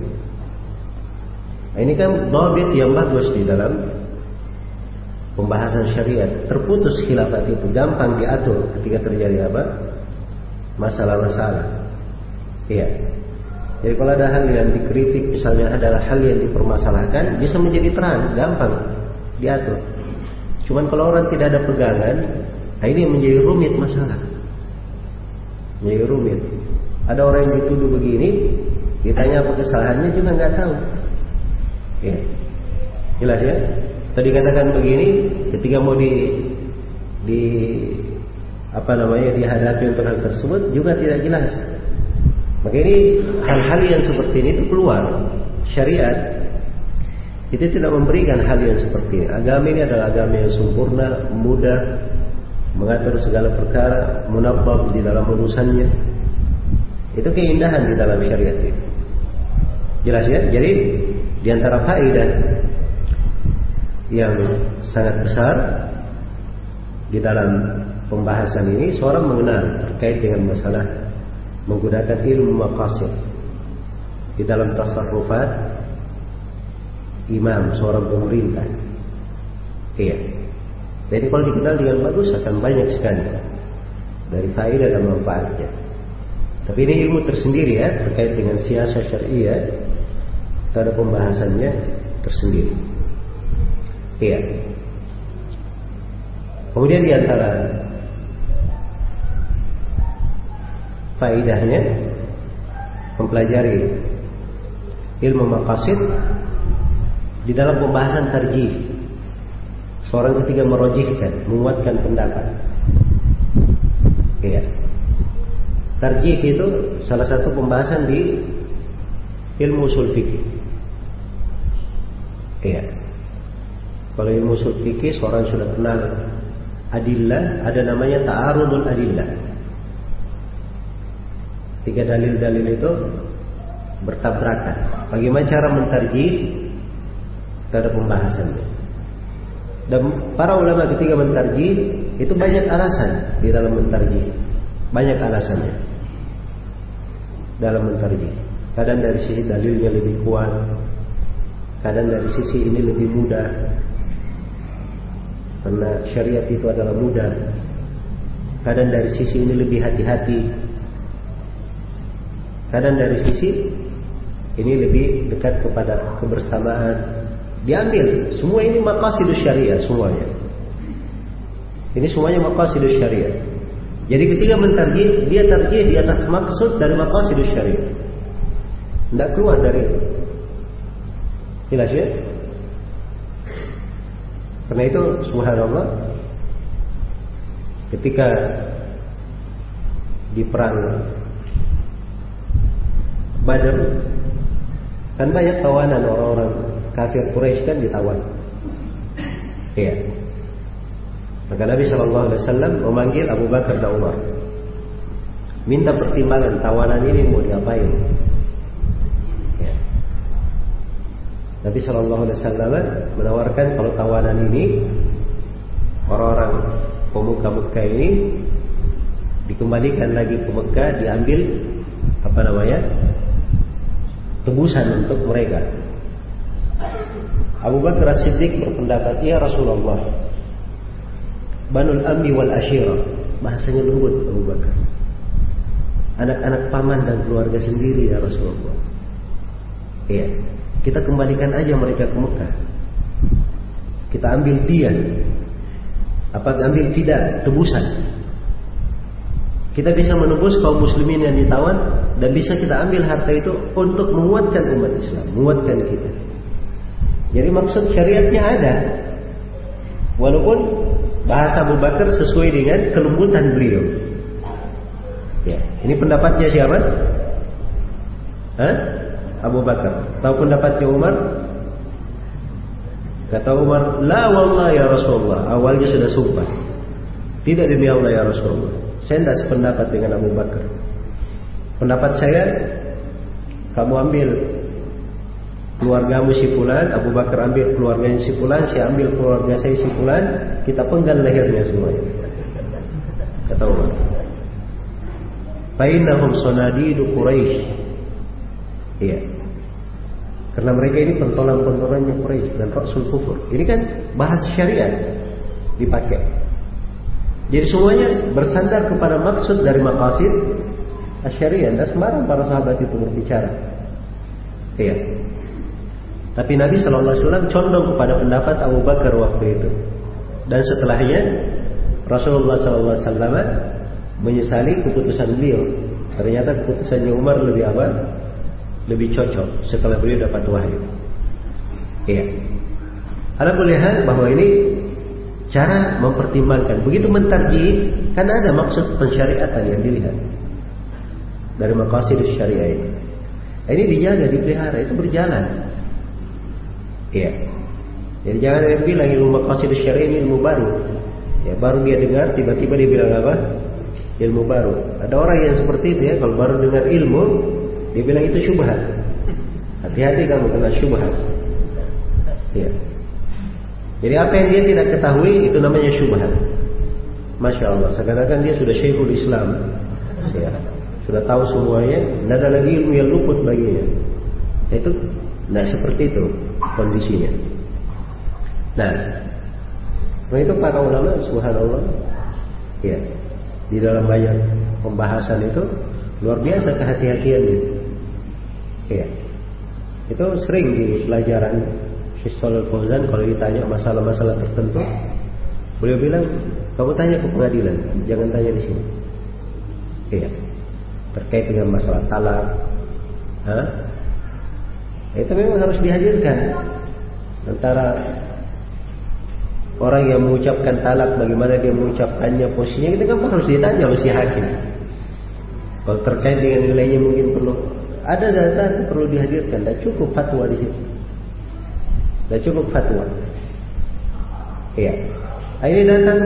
Nah, ini kan dobit yang bagus di dalam pembahasan syariat. Terputus khilafat itu, gampang diatur ketika terjadi apa? Masalah-masalah. Iya. Jadi kalau ada hal yang dikritik, misalnya adalah hal yang dipermasalahkan, bisa menjadi terang, gampang diatur. Cuman kalau orang tidak ada pegangan, nah ini menjadi rumit masalah. Menjadi rumit. Ada orang yang dituduh begini, ditanya apa kesalahannya juga nggak tahu. Ya. Jelas ya? Tadi katakan begini, ketika mau di di apa namanya dihadapi untuk hal tersebut juga tidak jelas. Maka ini hal-hal yang seperti ini itu keluar syariat kita tidak memberikan hal yang seperti ini. Agama ini adalah agama yang sempurna, mudah, mengatur segala perkara, munabbab di dalam urusannya. Itu keindahan di dalam syariat itu. Jelas ya? Jadi di antara faedah yang sangat besar di dalam pembahasan ini seorang mengenal terkait dengan masalah menggunakan ilmu maqasid di dalam tasarrufat imam, seorang pemerintah. Iya. Jadi kalau dikenal dengan bagus akan banyak sekali dari faedah dan manfaatnya. Tapi ini ilmu tersendiri ya terkait dengan siasa syariah. Ada pembahasannya tersendiri. Iya. Kemudian di antara faedahnya mempelajari ilmu maqasid di dalam pembahasan tarjih. Seorang ketika merojihkan menguatkan pendapat. Ya tarjih itu salah satu pembahasan di ilmu usul fikih. Ya kalau ilmu usul fikih seorang sudah kenal adillah ada namanya ta'arudul adillah tiga dalil-dalil itu bertabrakan bagaimana cara mentarjih ada pembahasannya. Dan para ulama ketika mentarji itu banyak alasan di dalam mentarji. Banyak alasannya dalam mentarji. Kadang dari sisi dalilnya lebih kuat, kadang dari sisi ini lebih mudah. Karena syariat itu adalah mudah. Kadang dari sisi ini lebih hati-hati. Kadang dari sisi ini lebih dekat kepada kebersamaan. Diambil. Semua ini maqasidus syariah semuanya. Ini semuanya maqasidus syariah. Jadi ketika mentarjih, dia tarjih di atas maksud dari maqasidus syariah. Tidak keluar dari itu. Ya? Karena itu subhanallah ketika di perang Badar kan banyak tawanan orang-orang kafir Quraisy kan ditawan. Iya. Maka Nabi Shallallahu Alaihi Wasallam memanggil Abu Bakar dan Umar, minta pertimbangan tawanan ini mau diapain. Nabi Shallallahu Alaihi Wasallam menawarkan kalau tawanan ini orang-orang pemuka Mekah ini dikembalikan lagi ke Mekah diambil apa namanya tebusan untuk mereka. Abu Bakar As-Siddiq berpendapat, "Ya Rasulullah, Banul Ammi wal Ashira." Bahasanya lembut Abu Bakar. Anak-anak paman dan keluarga sendiri ya Rasulullah. Iya. Kita kembalikan aja mereka ke Mekah. Kita ambil dia. Apa ambil tidak tebusan. Kita bisa menebus kaum muslimin yang ditawan dan bisa kita ambil harta itu untuk menguatkan umat Islam, menguatkan kita. Jadi maksud syariatnya ada. Walaupun bahasa Abu Bakar sesuai dengan kelembutan beliau. Ya, ini pendapatnya siapa? Hah? Abu Bakar. Tahu pendapatnya Umar? Kata Umar, La wallah ya Rasulullah. Awalnya sudah sumpah. Tidak demi Allah ya Rasulullah. Saya tidak sependapat dengan Abu Bakar. Pendapat saya, kamu ambil keluargamu si Fulan, Abu Bakar ambil keluarganya si Fulan, saya ambil keluarga saya si Fulan, kita penggal lehernya semuanya. Kata Umar. Fainahum sonadidu Quraisy. Iya. Karena mereka ini pentolan-pentolannya Quraisy dan Rasul kufur. Ini kan bahas syariat dipakai. Jadi semuanya bersandar kepada maksud dari maqasid syariat. Dan sembarang para sahabat itu berbicara. Iya. Tapi Nabi Wasallam condong kepada pendapat Abu Bakar waktu itu. Dan setelahnya Rasulullah Shallallahu Alaihi menyesali keputusan beliau. Ternyata keputusannya Umar lebih apa? lebih cocok setelah beliau dapat wahyu. Iya. Ada hal bahwa ini cara mempertimbangkan. Begitu mentarji, kan ada maksud pensyariatan yang dilihat dari maqasid syariah ini. Ini dijaga, dipelihara, itu berjalan. Iya. Jadi jangan ada yang bilang ilmu maqasid syariah ini ilmu baru. Ya, baru dia dengar, tiba-tiba dia bilang apa? Ilmu baru. Ada orang yang seperti itu ya, kalau baru dengar ilmu, dia bilang itu syubhat. Hati-hati kamu kena syubhat. Ya. Jadi apa yang dia tidak ketahui itu namanya syubhat. Masya Allah, seakan-akan dia sudah syekhul Islam. Ya. Sudah tahu semuanya, tidak ada lagi ilmu yang luput baginya. Itu tidak seperti itu kondisinya. Nah, nah itu para ulama, subhanallah, ya, di dalam banyak pembahasan itu luar biasa kehati-hatiannya. Iya. Itu sering di pelajaran Syaikhul Fauzan kalau ditanya masalah-masalah tertentu, beliau bilang, kamu tanya ke pengadilan, jangan tanya di sini. Iya. Terkait dengan masalah talak, Hah? itu memang harus dihadirkan antara orang yang mengucapkan talak bagaimana dia mengucapkannya posisinya kita kan harus ditanya oleh si hakim kalau terkait dengan nilainya mungkin perlu ada data itu perlu dihadirkan. Dan cukup fatwa di situ. Dan cukup fatwa. Iya. Nah, ini datang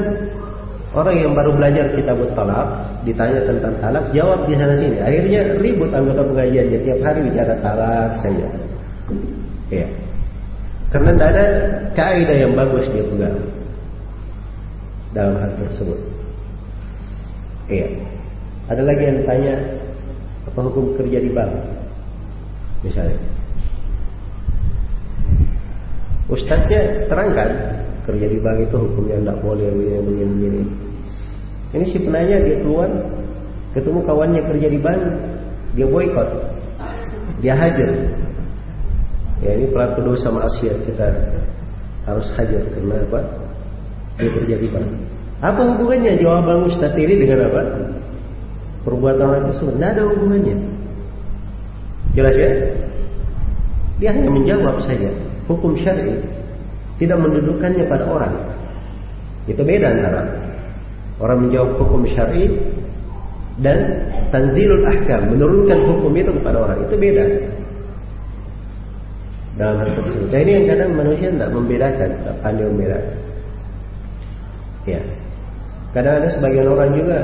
orang yang baru belajar kitab talak, ditanya tentang talak, jawab di sana sini. Akhirnya ribut anggota pengajiannya tiap hari bicara talak saja. Iya. Karena tidak ada kaidah yang bagus dia pegang dalam hal tersebut. Iya. Ada lagi yang tanya apa hukum kerja di bank? Misalnya. Ustaznya terangkan kerja di bank itu hukumnya tidak boleh begini begini. Ini si penanya dia keluar ketemu kawannya kerja di bank, dia boykot, dia hajar. Ya ini pelaku dosa maksiat kita harus hajar karena apa? Dia kerja di bank. Apa hubungannya jawaban Ustaz ini dengan apa? Perbuatan orang tersebut. Tidak ada hubungannya. Jelas ya? Dia hanya menjawab saja. Hukum syar'i tidak mendudukkannya pada orang. Itu beda antara orang menjawab hukum syar'i dan tanzilul ahkam, menurunkan hukum itu kepada orang. Itu beda. Dalam hal tersebut. Dan ini yang kadang manusia tidak membedakan, tidak pandai membedakan. Ya. Kadang ada sebagian orang juga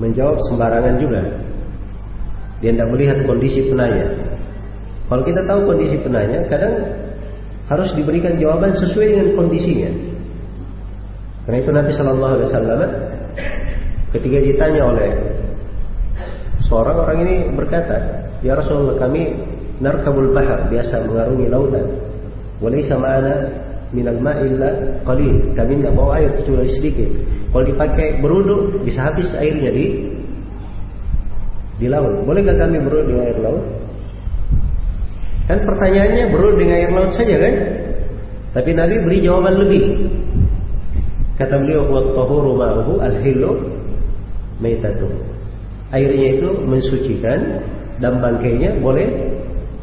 menjawab sembarangan juga. Dia tidak melihat kondisi penanya. Kalau kita tahu kondisi penanya, kadang harus diberikan jawaban sesuai dengan kondisinya. Karena itu Nabi Shallallahu Alaihi Wasallam ketika ditanya oleh seorang orang ini berkata, Ya Rasulullah kami narkabul bahar biasa mengarungi lautan. Walaysa ma'ana minal ma'illa qalil. Kami tidak bawa air kecuali sedikit. Kalau dipakai beruduk bisa habis airnya di di laut. Bolehkah kami beruduk di air laut? Kan pertanyaannya beruduk dengan air laut saja kan? Tapi Nabi beri jawaban lebih. Kata beliau wa tahuru ma'uhu al-hillu maitatu. Airnya itu mensucikan dan bangkainya boleh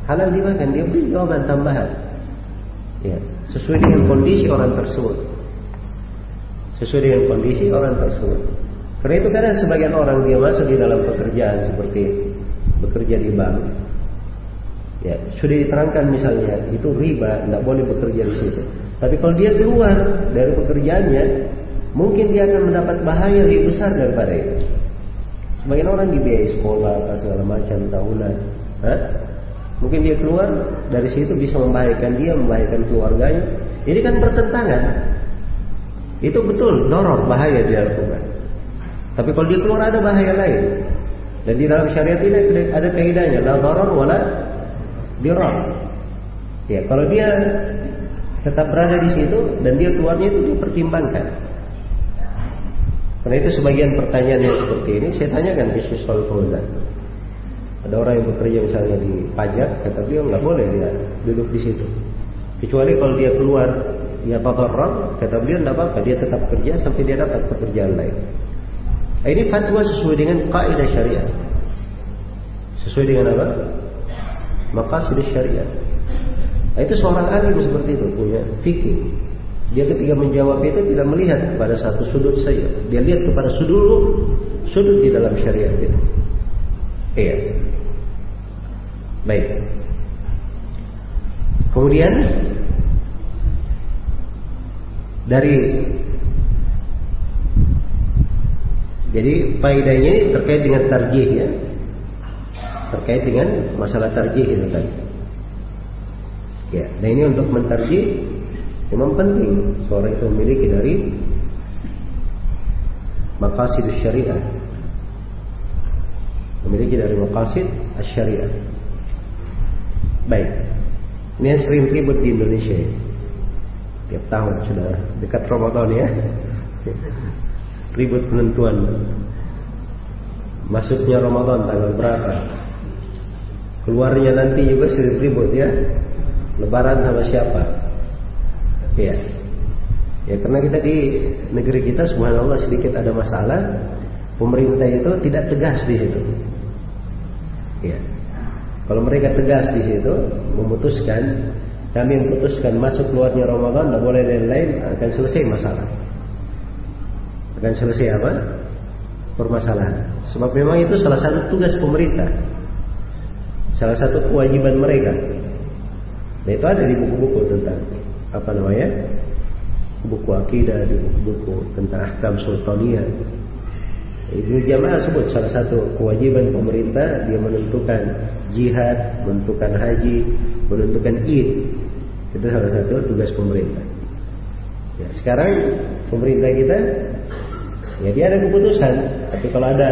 halal dimakan. Dia beri jawaban tambahan. Ya, sesuai dengan kondisi orang tersebut sesuai dengan kondisi orang tersebut. Karena itu kadang sebagian orang dia masuk di dalam pekerjaan seperti bekerja di bank. Ya, sudah diterangkan misalnya itu riba, tidak boleh bekerja di situ. Tapi kalau dia keluar dari pekerjaannya, mungkin dia akan mendapat bahaya lebih besar daripada itu. Sebagian orang dibiayai sekolah, atau segala macam tahunan. Hah? Mungkin dia keluar dari situ bisa membahayakan dia, membahayakan keluarganya. Ini kan bertentangan itu betul, doror bahaya dia lakukan. Tapi kalau dia keluar ada bahaya lain. Dan di dalam syariat ini ada kaidahnya, la doror wala dirar. Ya, kalau dia tetap berada di situ dan dia keluarnya itu dipertimbangkan. Karena itu sebagian pertanyaan yang seperti ini saya tanyakan ke Syekh Fauzan. Ada orang yang bekerja misalnya di pajak, kata beliau nggak boleh dia duduk di situ. Kecuali kalau dia keluar ya tadarrab kata beliau tidak apa-apa dia tetap kerja sampai dia dapat pekerjaan lain ini fatwa sesuai dengan kaidah syariat sesuai dengan apa maqasid syariat. Nah, itu seorang alim seperti itu punya fikih. Dia ketika menjawab itu tidak melihat pada satu sudut saja. Dia lihat kepada sudut sudut di dalam syariat itu. Iya. Baik. Kemudian dari jadi faedahnya ini terkait dengan tarjih ya terkait dengan masalah tarjih itu tadi ya nah ini untuk mentarjih memang penting. Seorang itu memiliki dari maqasid syariah. Memiliki dari maqasid syariah. Baik. Ini yang sering ribut di Indonesia. Ya tiap tahun sudah dekat Ramadan ya. Ribut penentuan. Masuknya Ramadan tanggal berapa keluarnya nanti juga sering ribut ya. Lebaran sama siapa? Ya ya karena kita di negeri kita subhanallah sedikit ada masalah pemerintah itu tidak tegas di situ. Ya kalau mereka tegas di situ memutuskan kami memutuskan masuk keluarnya Ramadan tidak boleh lain-lain akan selesai masalah. Akan selesai apa? Permasalahan. Sebab memang itu salah satu tugas pemerintah salah satu kewajiban mereka nah itu ada di buku-buku tentang apa namanya buku akidah di buku-buku tentang ahkam sultaniyah Ibnu Jamaah sebut salah satu kewajiban pemerintah dia menentukan jihad, menentukan haji, menentukan id. Itu salah satu tugas pemerintah. Ya, sekarang pemerintah kita ya dia ada keputusan, tapi kalau ada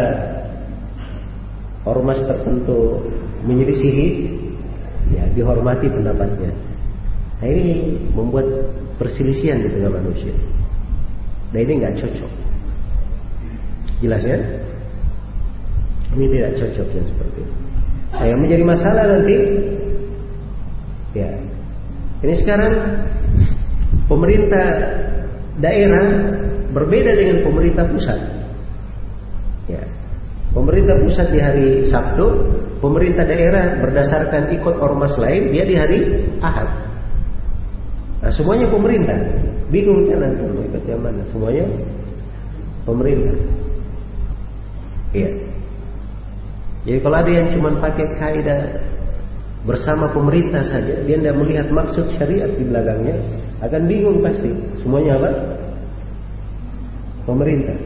ormas tertentu menyelisihi, ya dihormati pendapatnya. Nah ini membuat perselisihan di tengah manusia. Dan ini nggak cocok. Jelas ya? Ini tidak cocok yang seperti itu. Nah, yang menjadi masalah nanti, ya, ini sekarang pemerintah daerah berbeda dengan pemerintah pusat. Pemerintah pusat di hari Sabtu, pemerintah daerah berdasarkan ikut ormas lain dia di hari Ahad. Nah, semuanya pemerintah. Bingung kan nanti mau ikut yang mana? Semuanya pemerintah. Iya. Jadi kalau ada yang cuma pakai kaidah bersama pemerintah saja, dia tidak melihat maksud syariat di belakangnya, akan bingung pasti. Semuanya apa? Pemerintah.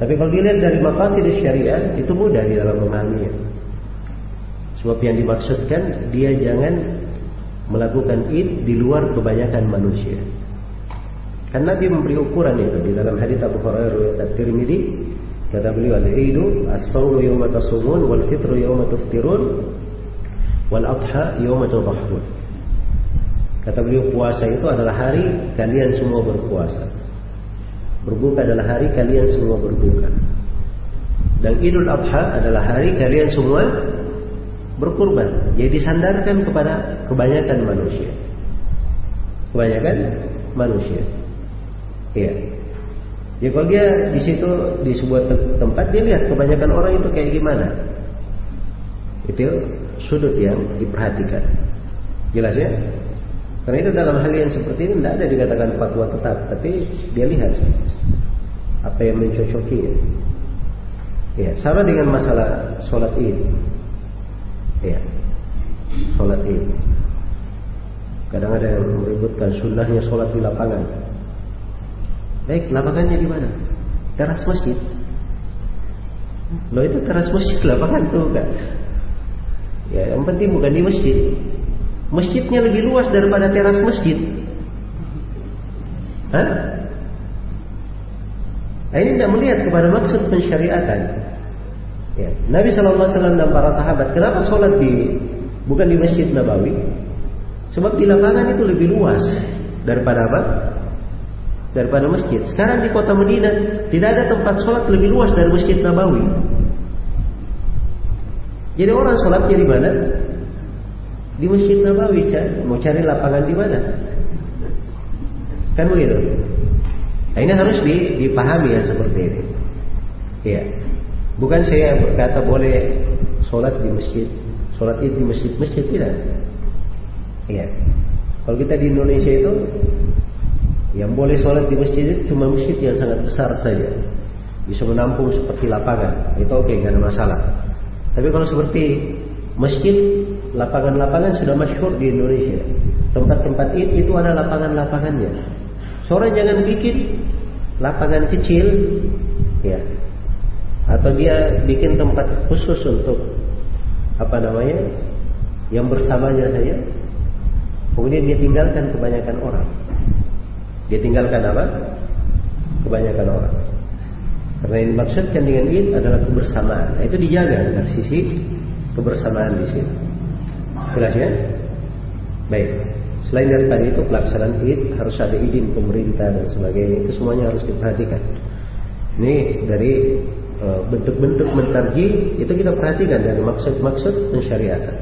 Tapi kalau dilihat dari maqasid syariat, itu mudah di dalam memahaminya. Sebab yang dimaksudkan, dia jangan melakukan id di luar kebanyakan manusia. Kan Nabi memberi ukuran itu di dalam hadis Abu Hurairah riwayat At-Tirmidzi Kata beliau al-Idu as-sawmu yawma tasumun wal fitru yawma tuftirun wal adha yawma tudhahun. Kata beliau puasa itu adalah hari kalian semua berpuasa. Berbuka adalah hari kalian semua berbuka. Dan Idul Adha adalah hari kalian semua berkurban. Jadi disandarkan kepada kebanyakan manusia. Kebanyakan manusia. Iya. Ya kalau dia di situ di sebuah tempat dia lihat kebanyakan orang itu kayak gimana. Itu sudut yang diperhatikan. Jelas ya? Karena itu dalam hal yang seperti ini tidak ada dikatakan fatwa tetap, tapi dia lihat apa yang mencocoki. Ya, sama dengan masalah sholat id. Ya, sholat id. Kadang ada yang meributkan sunnahnya sholat di lapangan. Baik, lapangannya di mana? Teras masjid. Lo itu teras masjid lapangan tuh kan? Ya, yang penting bukan di masjid. Masjidnya lebih luas daripada teras masjid. Hah? Nah, ini tidak melihat kepada maksud pensyariatan. Ya. Nabi SAW dan para sahabat, kenapa sholat di bukan di masjid Nabawi? Sebab di lapangan itu lebih luas daripada apa? daripada masjid. Sekarang di kota Madinah tidak ada tempat sholat lebih luas dari masjid Nabawi. Jadi orang sholatnya di mana? Di masjid Nabawi, mau cari lapangan di mana? Kan begitu. Nah, ini harus dipahami yang seperti ini. Ya, bukan saya berkata boleh sholat di masjid, sholat itu di masjid-masjid tidak. Iya. Kalau kita di Indonesia itu yang boleh sholat di masjid itu cuma masjid yang sangat besar saja. Bisa menampung seperti lapangan. Itu oke, okay, gak ada masalah. Tapi kalau seperti masjid, lapangan-lapangan sudah masyhur di Indonesia. Tempat-tempat itu, itu ada lapangan-lapangannya. Seorang jangan bikin lapangan kecil, ya, atau dia bikin tempat khusus untuk apa namanya, yang bersamanya saja. Kemudian dia tinggalkan kebanyakan orang. Dia tinggalkan apa? Kebanyakan orang. Karena yang dimaksudkan dengan id adalah kebersamaan. Nah, itu dijaga dari sisi kebersamaan di sini. Jelas ya? Baik. Selain daripada itu pelaksanaan id harus ada izin pemerintah dan sebagainya. Itu semuanya harus diperhatikan. Ini dari e, bentuk-bentuk mentarji itu kita perhatikan dari maksud-maksud pensyariatan.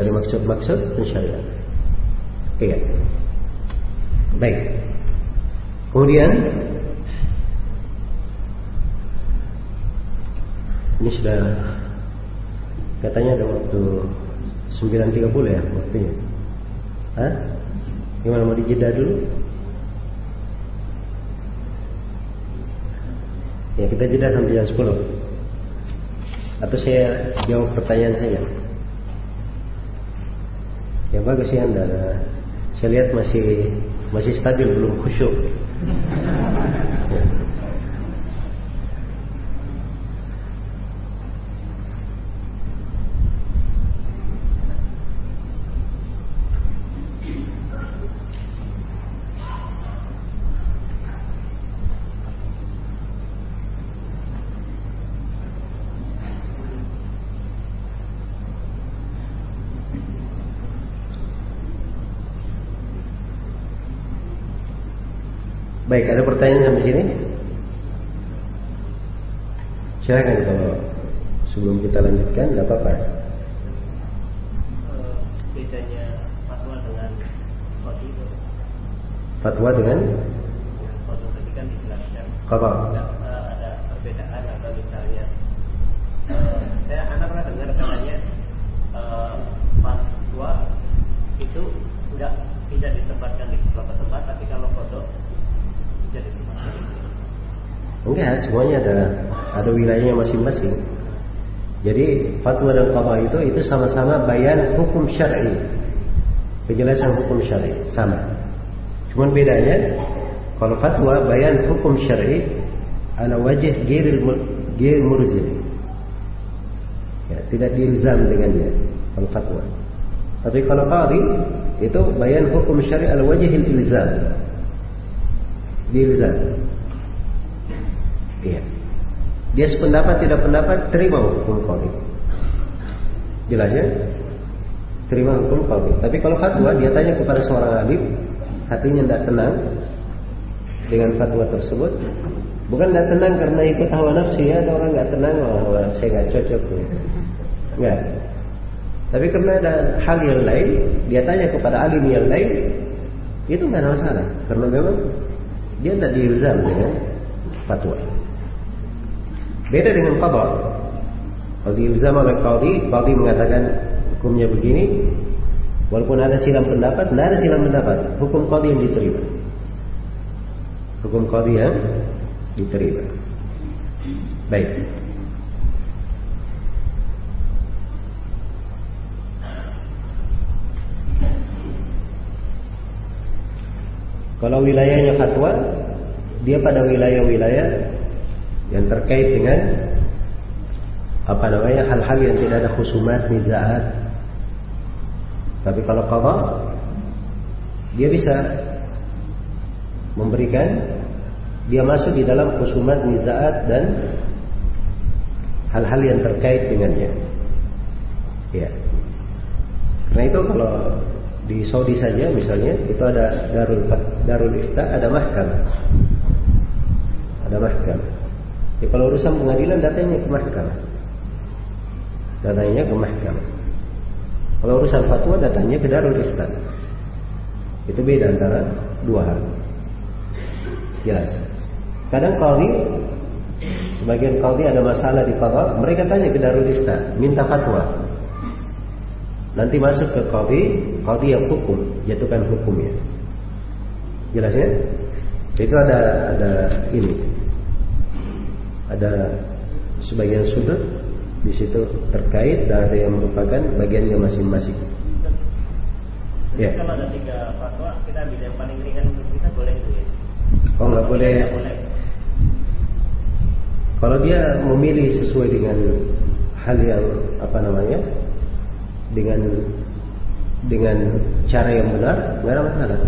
Dari maksud-maksud pensyariatan. Iya. Baik. Kemudian ini sudah katanya ada waktu 9.30 ya waktunya. Hah? Gimana mau dijeda dulu? Ya kita jeda sampai jam 10 Atau saya jawab pertanyaan saya Ya bagus ya anda Saya lihat masih masih stabil belum khusyuk. Silakan kalau sebelum kita lanjutkan, tidak apa-apa. bedanya fatwa dengan kodi itu Fatwa dengan fatwa tadi kan dijelaskan apa? tidak eh, ada perbedaan atau misalnya eh, saya anak pernah dengar katanya eh, fatwa itu tidak tidak ditempatkan di beberapa tempat tapi kalau kodok bisa ditempatkan. Enggak, semuanya ada ada wilayahnya masing-masing. Jadi fatwa dan qada itu itu sama-sama bayan hukum syar'i. Penjelasan hukum syar'i sama. Cuman bedanya kalau fatwa bayan hukum syar'i ala wajh ghairil ghair murzim. Ya, tidak diilzam dengannya kalau fatwa. Tapi kalau qadi itu bayan hukum syar'i ala wajhil ilzam. Diilzam. Iya. Dia sependapat tidak pendapat terima hukum qadi. Jelas ya? Terima hukum qadi. Tapi kalau fatwa dia tanya kepada seorang alim, hatinya tidak tenang dengan fatwa tersebut. Bukan tidak tenang karena ikut hawa nafsu ya, ada orang nggak tenang, wah, saya nggak cocok. Enggak. Tapi karena ada hal yang lain, dia tanya kepada alim yang lain, itu nggak ada masalah. Karena memang dia tidak diilzam dengan fatwa. Beda dengan qada. Kalau diilzam oleh qadi, qadi mengatakan hukumnya begini, walaupun ada silam pendapat, tidak ada silam pendapat. Hukum qadi yang diterima. Hukum qadi yang diterima. Baik. Kalau wilayahnya fatwa, dia pada wilayah-wilayah yang terkait dengan apa namanya hal-hal yang tidak ada khusumat nizaat. Tapi kalau qada dia bisa memberikan dia masuk di dalam khusumat nizaat dan hal-hal yang terkait dengannya. Ya. Karena itu kalau di Saudi saja misalnya itu ada darul darul ifta ada mahkamah ada mahkamah Ya, kalau urusan pengadilan datanya ke mahkamah. Datanya ke mahkamah. Kalau urusan fatwa datanya ke Darul Ifta. Itu beda antara dua hal. Jelas. Kadang qadhi sebagian qadhi ada masalah di qadha, mereka tanya ke Darul Ifta, minta fatwa. Nanti masuk ke qadhi, qadhi yang hukum, jatuhkan hukumnya. Jelas ya? Itu ada ada ini ada sebagian sudut di situ terkait dan ada yang merupakan bagiannya masing-masing. Ya. Kalau ada tiga fatwa, kita ambil yang paling ringan untuk kita boleh itu ya. Oh nggak boleh. Boleh. Kalau dia memilih sesuai dengan hal yang apa namanya, dengan dengan cara yang benar, nggak ada masalah.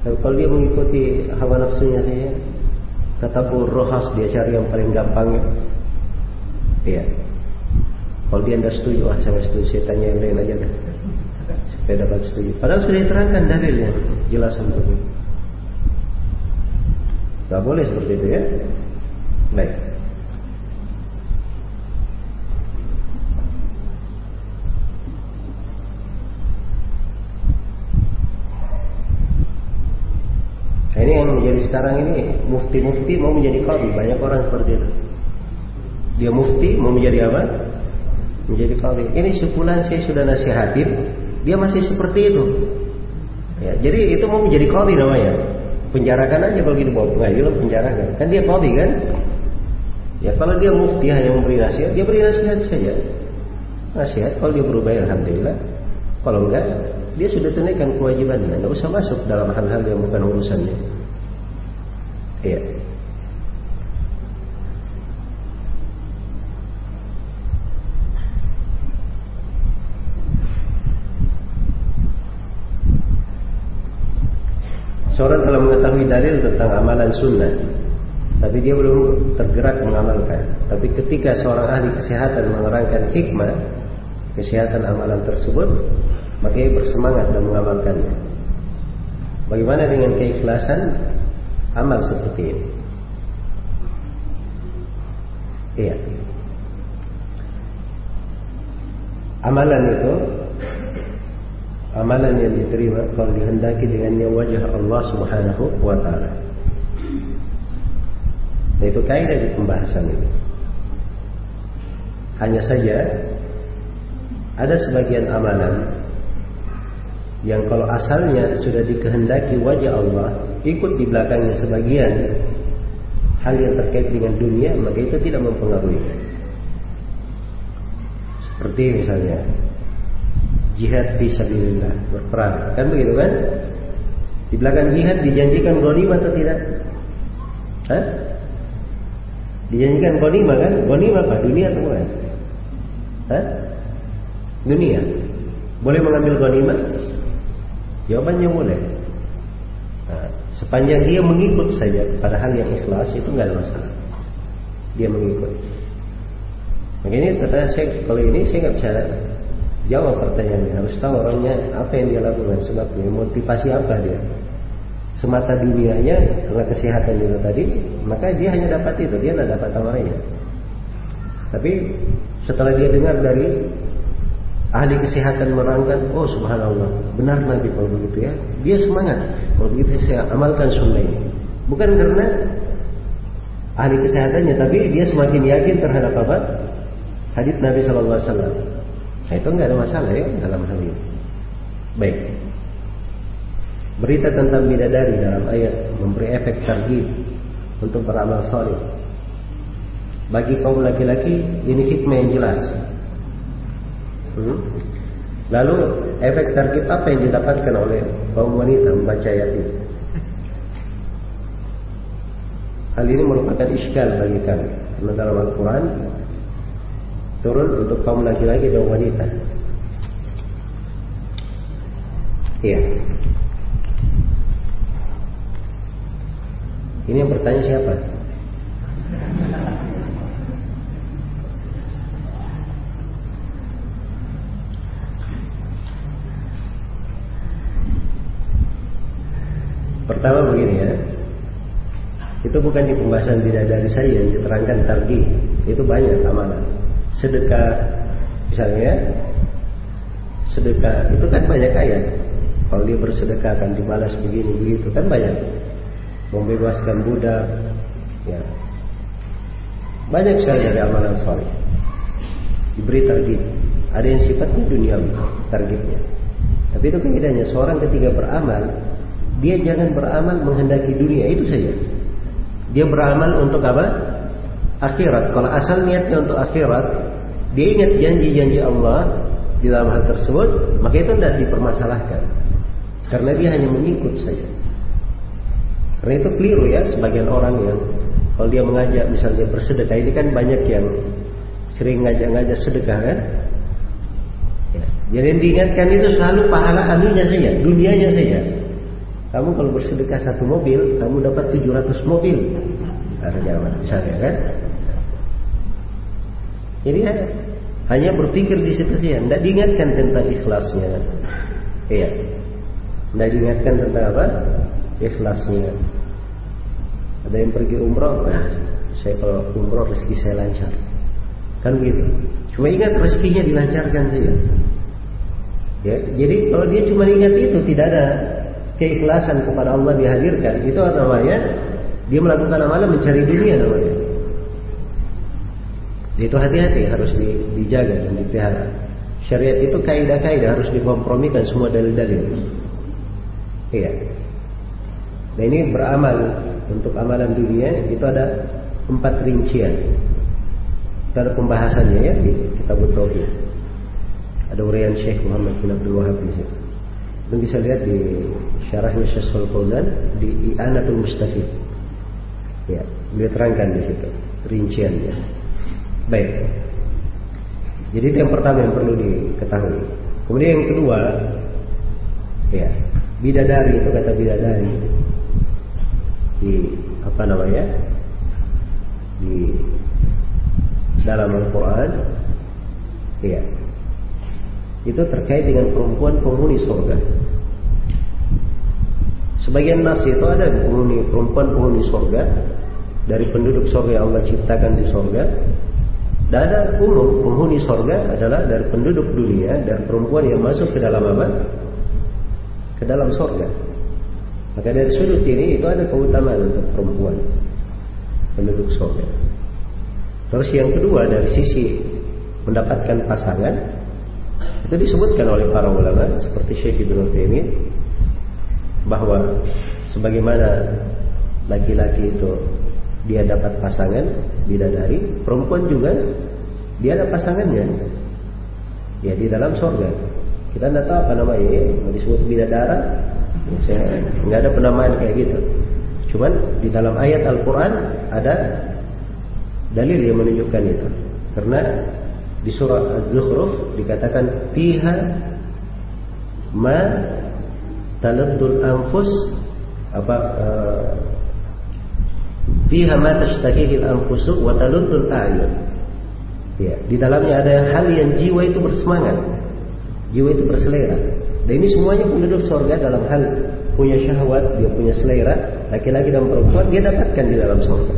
Tapi kalau dia mengikuti hawa nafsunya saja, tatabur rohas dia cari yang paling gampang. Iya. Kalau dia tidak setuju, ah saya setuju, saya tanya yang lain aja deh. Supaya dapat setuju. Padahal sudah diterangkan dalilnya, jelas untuknya. Gak boleh seperti itu ya. Baik. Nah, ini yang menjadi sekarang ini mufti-mufti mau menjadi qadhi, banyak orang seperti itu. Dia mufti mau menjadi apa? Menjadi qadhi. Ini sebulan saya sudah nasihatin, dia masih seperti itu. Ya, jadi itu mau menjadi qadhi namanya. Penjarakan aja kalau gitu bawa pengadilan penjarakan. Kan dia qadhi kan? Ya kalau dia mufti hanya memberi nasihat, dia beri nasihat saja. Nasihat kalau dia berubah alhamdulillah. Kalau enggak, dia sudah tunaikan kewajibannya, nggak usah masuk dalam hal-hal yang bukan urusannya. Iya. Seorang telah mengetahui dalil tentang amalan sunnah, tapi dia belum tergerak mengamalkan. Tapi ketika seorang ahli kesehatan menerangkan hikmah kesehatan amalan tersebut, maka ia bersemangat dan mengamalkannya. Bagaimana dengan keikhlasan amal seperti ini. Iya. Amalan itu amalan yang diterima kalau dihendaki dengannya wajah Allah Subhanahu wa taala. Itu kaidah di pembahasan ini. Hanya saja ada sebagian amalan yang kalau asalnya sudah dikehendaki wajah Allah ikut di belakangnya sebagian hal yang terkait dengan dunia maka itu tidak mempengaruhi. Seperti misalnya jihad fi sabilillah berperang. Kan begitu kan? Di belakang jihad dijanjikan ghanimah atau tidak? Hah? dijanjikan ghanimah kan? Ghanimah apa? Dunia atau bukan? Hah? dunia. Boleh mengambil ghanimah jawabannya boleh nah, sepanjang dia mengikut saja pada hal yang ikhlas itu nggak ada masalah dia mengikut Begini kata saya kalau ini saya nggak bisa jawab pertanyaannya. Harus tahu orangnya apa yang dia lakukan sebabnya, motivasi apa dia. Semata dunianya karena kesehatan itu tadi, maka dia hanya dapat itu, dia tidak dapat tawarannya. Tapi setelah dia dengar dari ahli kesehatan merangkan, oh subhanallah, benar nanti kalau begitu ya, dia semangat. Kalau begitu saya amalkan sunnah ini. Bukan karena ahli kesehatannya, tapi dia semakin yakin terhadap apa? hadits Nabi Shallallahu Alaihi Wasallam. Nah itu nggak ada masalah ya dalam hal ini. Baik. Berita tentang bidadari dalam ayat memberi efek targib untuk beramal soleh. Bagi kaum laki-laki ini hikmah yang jelas. Hmm? Lalu efek targib apa yang didapatkan oleh kaum wanita membaca ayat ini? Hal ini merupakan iskal bagi kami. Karena dalam Al-Quran turun untuk kaum laki-laki dan wanita. Iya. Ini yang bertanya siapa? Pertama begini ya, itu bukan di pembahasan tidak dari saya yang diterangkan targi, itu banyak amalan. Sedekah misalnya sedekah. Itu kan banyak ayat. Kalau dia bersedekah akan dibalas begini begitu. Kan banyak. Membebaskan budak ya. Banyak sekali dari amalan soleh. Diberi target. Ada yang sifatnya dunia targetnya. Tapi itu keadaannya seorang ketika beramal dia jangan beramal menghendaki dunia itu saja dia beramal untuk apa akhirat. Kalau asal niatnya untuk akhirat, dia ingat janji-janji Allah di dalam hal tersebut, maka itu tidak dipermasalahkan. Karena dia hanya mengikut saja. Karena itu keliru ya sebagian orang yang kalau dia mengajak misalnya bersedekah ini kan banyak yang sering ngajak-ngajak sedekah kan. Ya. Jadi diingatkan itu selalu pahala anunya saja, dunianya saja. Kamu kalau bersedekah satu mobil, kamu dapat 700 mobil. Ada jawaban misalnya kan. Jadi hanya berpikir di situ saja, tidak diingatkan tentang ikhlasnya. Iya. Tidak diingatkan tentang apa? Ikhlasnya. Ada yang pergi umroh, nah, saya kalau umroh rezeki saya lancar. Kan begitu. Cuma ingat rezekinya dilancarkan saja. Ya, jadi kalau dia cuma ingat itu tidak ada keikhlasan kepada Allah dihadirkan, itu namanya dia melakukan amalan mencari dunia namanya. Itu hati-hati harus dijaga dan dipelihara. Syariat itu kaidah-kaidah harus dikompromikan semua dalil-dalil. Iya. Nah ini beramal untuk amalan dunia itu ada empat rincian. Itu ada pembahasannya ya di kitab Tauhid. Ada urian Syekh Muhammad bin Abdul Wahab di situ. Dan bisa lihat di syarahnya Syekh Fauzan di I'anatul Mustafid. Ya, beliau terangkan di situ rinciannya. Baik. Jadi itu yang pertama yang perlu diketahui. Kemudian yang kedua, ya bidadari itu kata bidadari di apa namanya di dalam Al-Quran, ya itu terkait dengan perempuan penghuni surga. Sebagian nas itu ada penghuni perempuan penghuni surga dari penduduk surga yang Allah ciptakan di surga. Dan ada umum penghuni surga adalah dari penduduk dunia dan perempuan yang masuk ke dalam apa? Ke dalam surga. Maka dari sudut ini itu ada keutamaan untuk perempuan penduduk surga. Terus yang kedua dari sisi mendapatkan pasangan itu disebutkan oleh para ulama seperti Syekh Ibnu Taimiyah bahwa sebagaimana laki-laki itu dia dapat pasangan bidadari, perempuan juga dia ada pasangannya. Ya di dalam surga. Kita tidak tahu apa namanya, ya, disebut bidadara. Ya, saya nggak ada penamaan kayak gitu. Cuman di dalam ayat Al-Quran ada dalil yang menunjukkan itu. Karena di surah Az-Zukhruf dikatakan fiha ma taladdul anfus apa uh, fiha ma tashtahihi al-anfusu wa taluddul a'yun. Ya, di dalamnya ada hal yang jiwa itu bersemangat. Jiwa itu berselera. Dan ini semuanya penduduk surga dalam hal punya syahwat, dia punya selera, laki-laki dan perempuan dia dapatkan di dalam surga.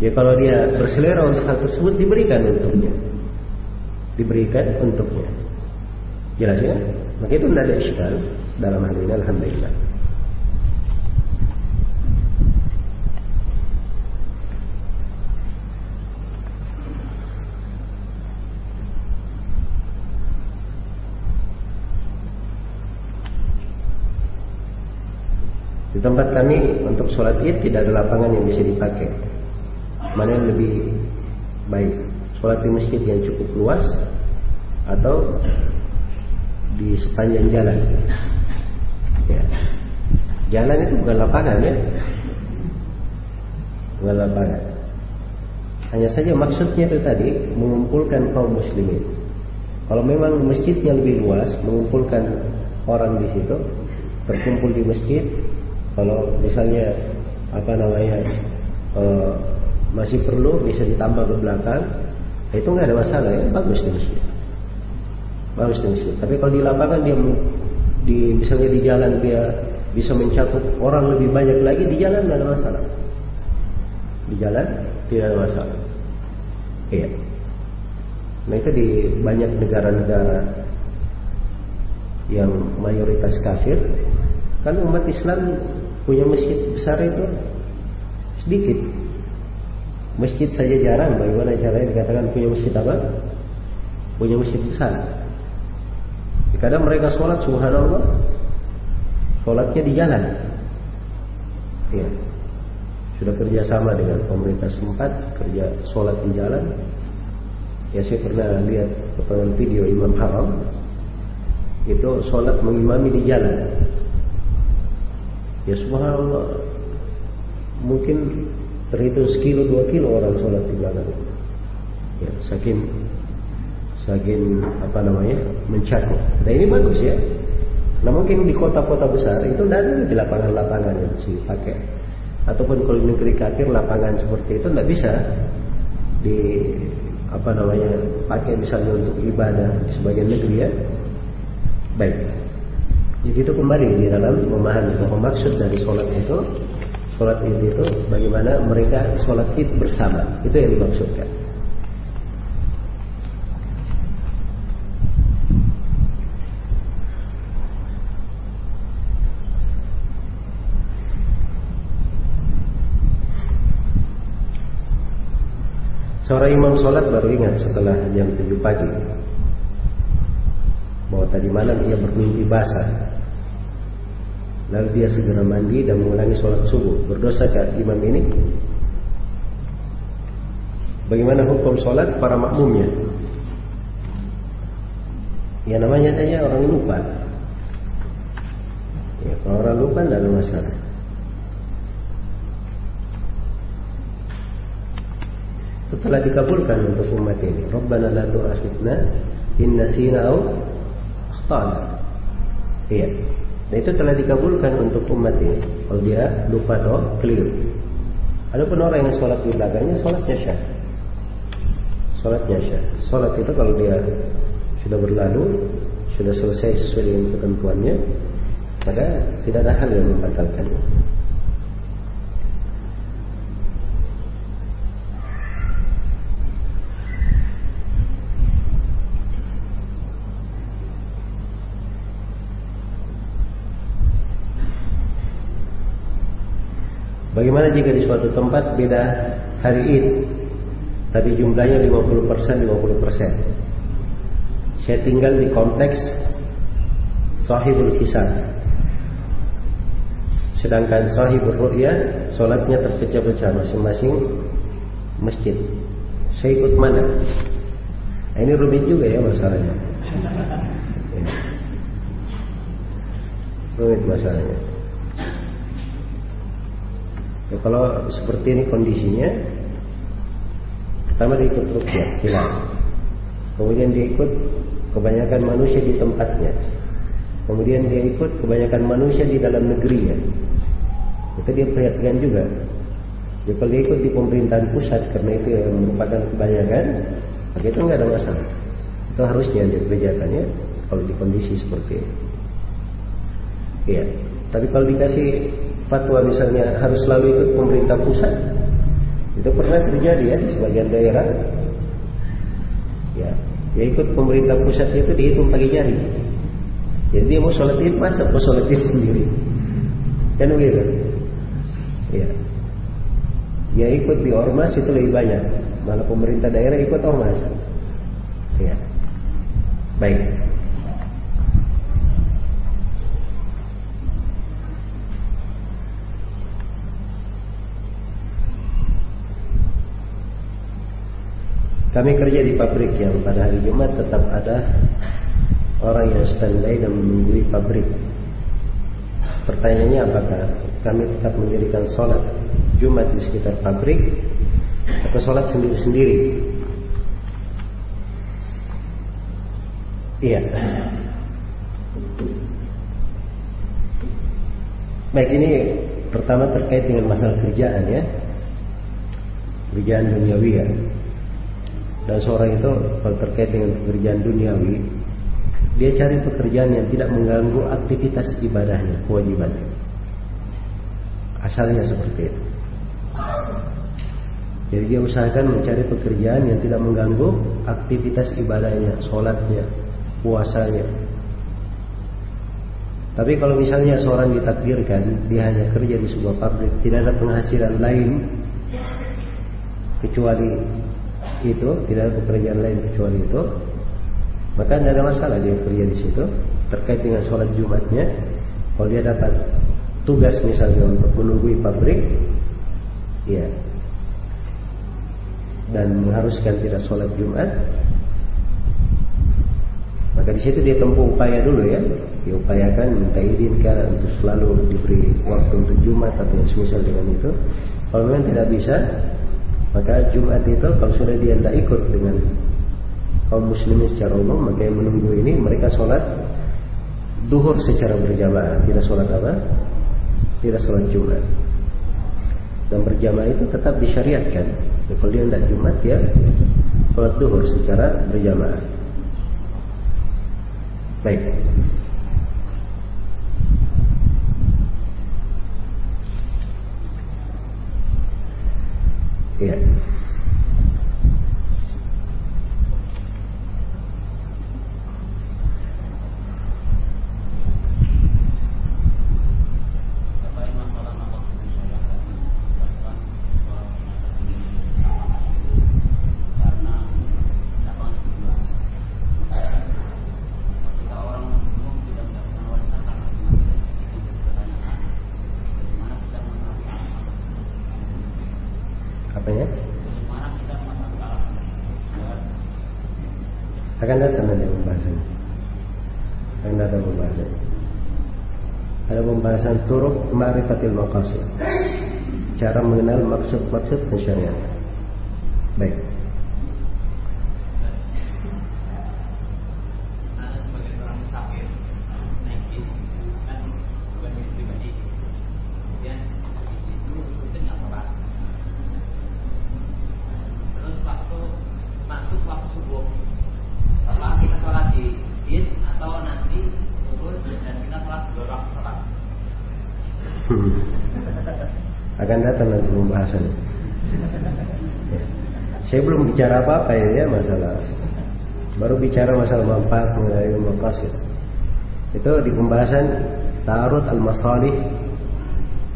Ya kalau dia berselera untuk hal tersebut diberikan untuknya. Diberikan untuknya. Jelas ya? Maka itu tidak ada dalam hal ini alhamdulillah. Di tempat kami untuk sholat id tidak ada lapangan yang bisa dipakai. Mana yang lebih baik? Sholat di masjid yang cukup luas atau di sepanjang jalan? Ya. Jalan itu bukan lapangan ya, bukan lapangan. Hanya saja maksudnya itu tadi mengumpulkan kaum muslimin. Kalau memang masjidnya lebih luas, mengumpulkan orang di situ, berkumpul di masjid, kalau misalnya apa namanya uh, masih perlu bisa ditambah ke belakang, itu nggak ada masalah ya, bagus di masjid. Bagus di masjid. Tapi kalau di lapangan dia di misalnya di jalan dia bisa mencakup orang lebih banyak lagi di jalan nggak ada masalah. Di jalan tidak ada masalah. Iya. Nah itu di banyak negara-negara yang mayoritas kafir kan umat Islam punya masjid besar itu sedikit. Masjid saja jarang, bagaimana caranya dikatakan punya masjid apa? Punya masjid besar. Kadang mereka sholat, subhanallah, sholatnya di jalan. Ya. Sudah kerjasama dengan pemerintah sempat kerja sholat di jalan. Ya saya pernah lihat potongan video Imam Haram itu sholat mengimami di jalan Ya subhanallah Mungkin terhitung sekilo dua kilo orang sholat di belakang Ya saking Saking apa namanya Mencakup Nah ini bagus ya. Nah mungkin di kota-kota besar Itu tidak di lapangan-lapangan yang bisa dipakai. Ataupun kalau di negeri kafir Lapangan seperti itu tidak bisa Di apa namanya pakai misalnya untuk ibadah di sebagian negeri ya. Baik. Jadi itu kembali di dalam memahami bahwa maksud dari sholat itu Sholat id itu bagaimana mereka sholat id bersama. Itu yang dimaksudkan Seorang imam sholat baru ingat setelah jam 7 pagi Bahwa tadi malam ia bermimpi basah Lalu dia segera mandi dan mengulangi sholat subuh. Berdosakah imam ini? Bagaimana hukum sholat para makmumnya? Ya namanya saja orang lupa. Ya, kalau orang lupa tidak ada masalah. Setelah dikabulkan untuk umat ini. Rabbana la tu'akhidna in nasina au akhtana. Iya. Dan itu telah dikabulkan untuk umat ini. Kalau dia lupa atau keliru. Adapun orang yang sholat di belakangnya, sholatnya syah. Sholatnya syah. Sholat itu kalau dia sudah berlalu, sudah selesai sesuai dengan ketentuannya, maka tidak ada hal yang membatalkannya. Bagaimana jika di suatu tempat beda hari Id tapi jumlahnya 50% 50%. Saya tinggal di kompleks sahibul kisah. Sedangkan sahibul ru'ya sholatnya terpecah-pecah masing-masing masjid. Saya ikut mana? Nah, ini rumit juga ya masalahnya. Rumit masalahnya. Ya, kalau seperti ini kondisinya, pertama dia ikut rukyah, hilang. Kemudian dia ikut kebanyakan manusia di tempatnya. Kemudian dia ikut kebanyakan manusia di dalam negerinya. Itu dia perhatikan juga. Ya, kalau dia ikut di pemerintahan pusat karena itu yang merupakan kebanyakan, maka itu nggak ada masalah. Itu harusnya dia kerjakan ya, kalau di kondisi seperti ini. Iya. Tapi kalau dikasih fatwa misalnya harus selalu ikut pemerintah pusat itu pernah terjadi ya di sebagian daerah. Ya ya ikut pemerintah pusat itu dihitung pakai jari. Jadi dia mau sholat id masa mau sholat id sendiri? Kan begitu? Ya. Ya ikut di ormas itu lebih banyak. Malah pemerintah daerah ikut ormas. Ya. Baik Kami kerja di pabrik yang pada hari Jumat tetap ada orang yang standby dan menunggu pabrik. Pertanyaannya apakah kami tetap mendirikan sholat Jumat di sekitar pabrik atau sholat sendiri-sendiri? Iya. Baik ini pertama terkait dengan masalah kerjaan ya. Kerjaan duniawi ya. Dan seorang itu kalau terkait dengan pekerjaan duniawi, dia cari pekerjaan yang tidak mengganggu aktivitas ibadahnya, kewajibannya. Asalnya seperti itu. Jadi dia usahakan mencari pekerjaan yang tidak mengganggu aktivitas ibadahnya, sholatnya, puasanya. Tapi kalau misalnya seorang ditakdirkan dia hanya kerja di sebuah pabrik, tidak ada penghasilan lain kecuali itu tidak ada pekerjaan lain kecuali itu. Maka tidak ada masalah dia kerja di situ. Terkait dengan sholat jumatnya kalau dia dapat tugas misalnya untuk menunggu pabrik ya. Dan mengharuskan tidak sholat jumat maka di situ dia tempuh upaya dulu ya. Diupayakan minta izin untuk selalu diberi waktu untuk jumat atau semisal dengan itu. Kalau memang tidak bisa maka Jumat itu kalau sudah dia tidak ikut dengan kaum muslimin secara umum, maka yang menunggu ini mereka sholat duhur secara berjamaah, tidak sholat apa? Tidak sholat Jumat. Dan berjamaah itu tetap disyariatkan. Kalau dia tidak Jumat ya sholat duhur secara berjamaah. Baik. Iya. akan datang nanti pembahasannya akan datang pembahasannya pembahasan turuk ma'rifatil maqasid. Cara mengenal maksud-maksud syariat. Baik setelah kita sholat di id atau nanti turun dan kita sholat dua rakaat Hmm. Akan pembahasannya. Ya. Saya belum bicara apa-apa ya, ya masalah. Baru bicara masalah manfaat mengenai maqasid. Itu di pembahasan ta'arud al-masalih.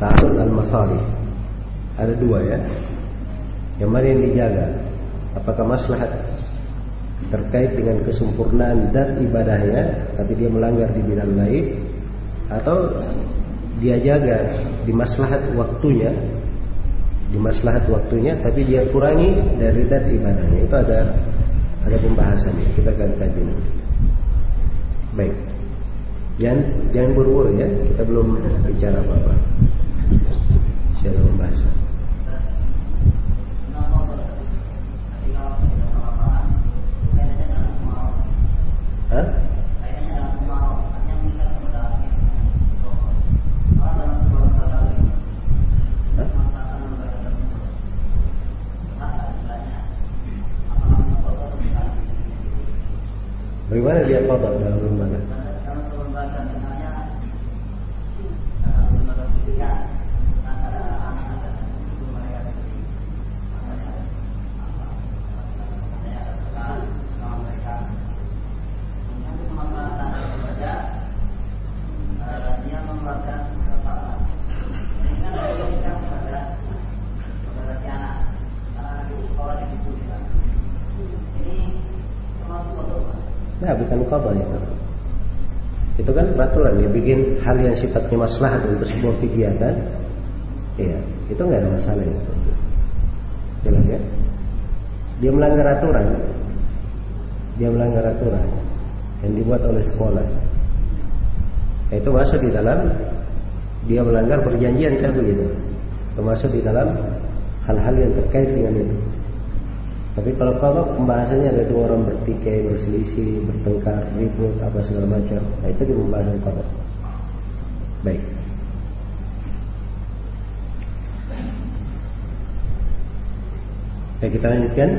Ta'arud al-masalih. Ada dua ya. Yang mana yang dijaga? Apakah maslahat terkait dengan kesempurnaan dan ibadahnya, tapi dia melanggar di bidang lain, atau dia jaga di maslahat waktunya di maslahat waktunya tapi dia kurangi dari dat ibadahnya. Itu ada ada pembahasannya. Kita akan kaji baik. Jangan jangan buru-buru ya kita belum bicara apa-apa. Secara pembahasan. Hah? Bagaimana dia qada dalam lembaga? Nah, bukan qada itu. Itu kan peraturan dia bikin hal yang sifatnya maslahat untuk sebuah kegiatan. Iya, itu nggak ada masalah itu. Jelas ya? Dia melanggar aturan. Dia melanggar aturan yang dibuat oleh sekolah. Itu masuk di dalam dia melanggar perjanjian kan begitu. Termasuk di dalam hal-hal yang terkait dengan itu. Tapi kalau kalau pembahasannya ada dua orang bertikai, berselisih, bertengkar, ribut, apa segala macam, nah itu di pembahasan kalau. Baik. Baik kita lanjutkan.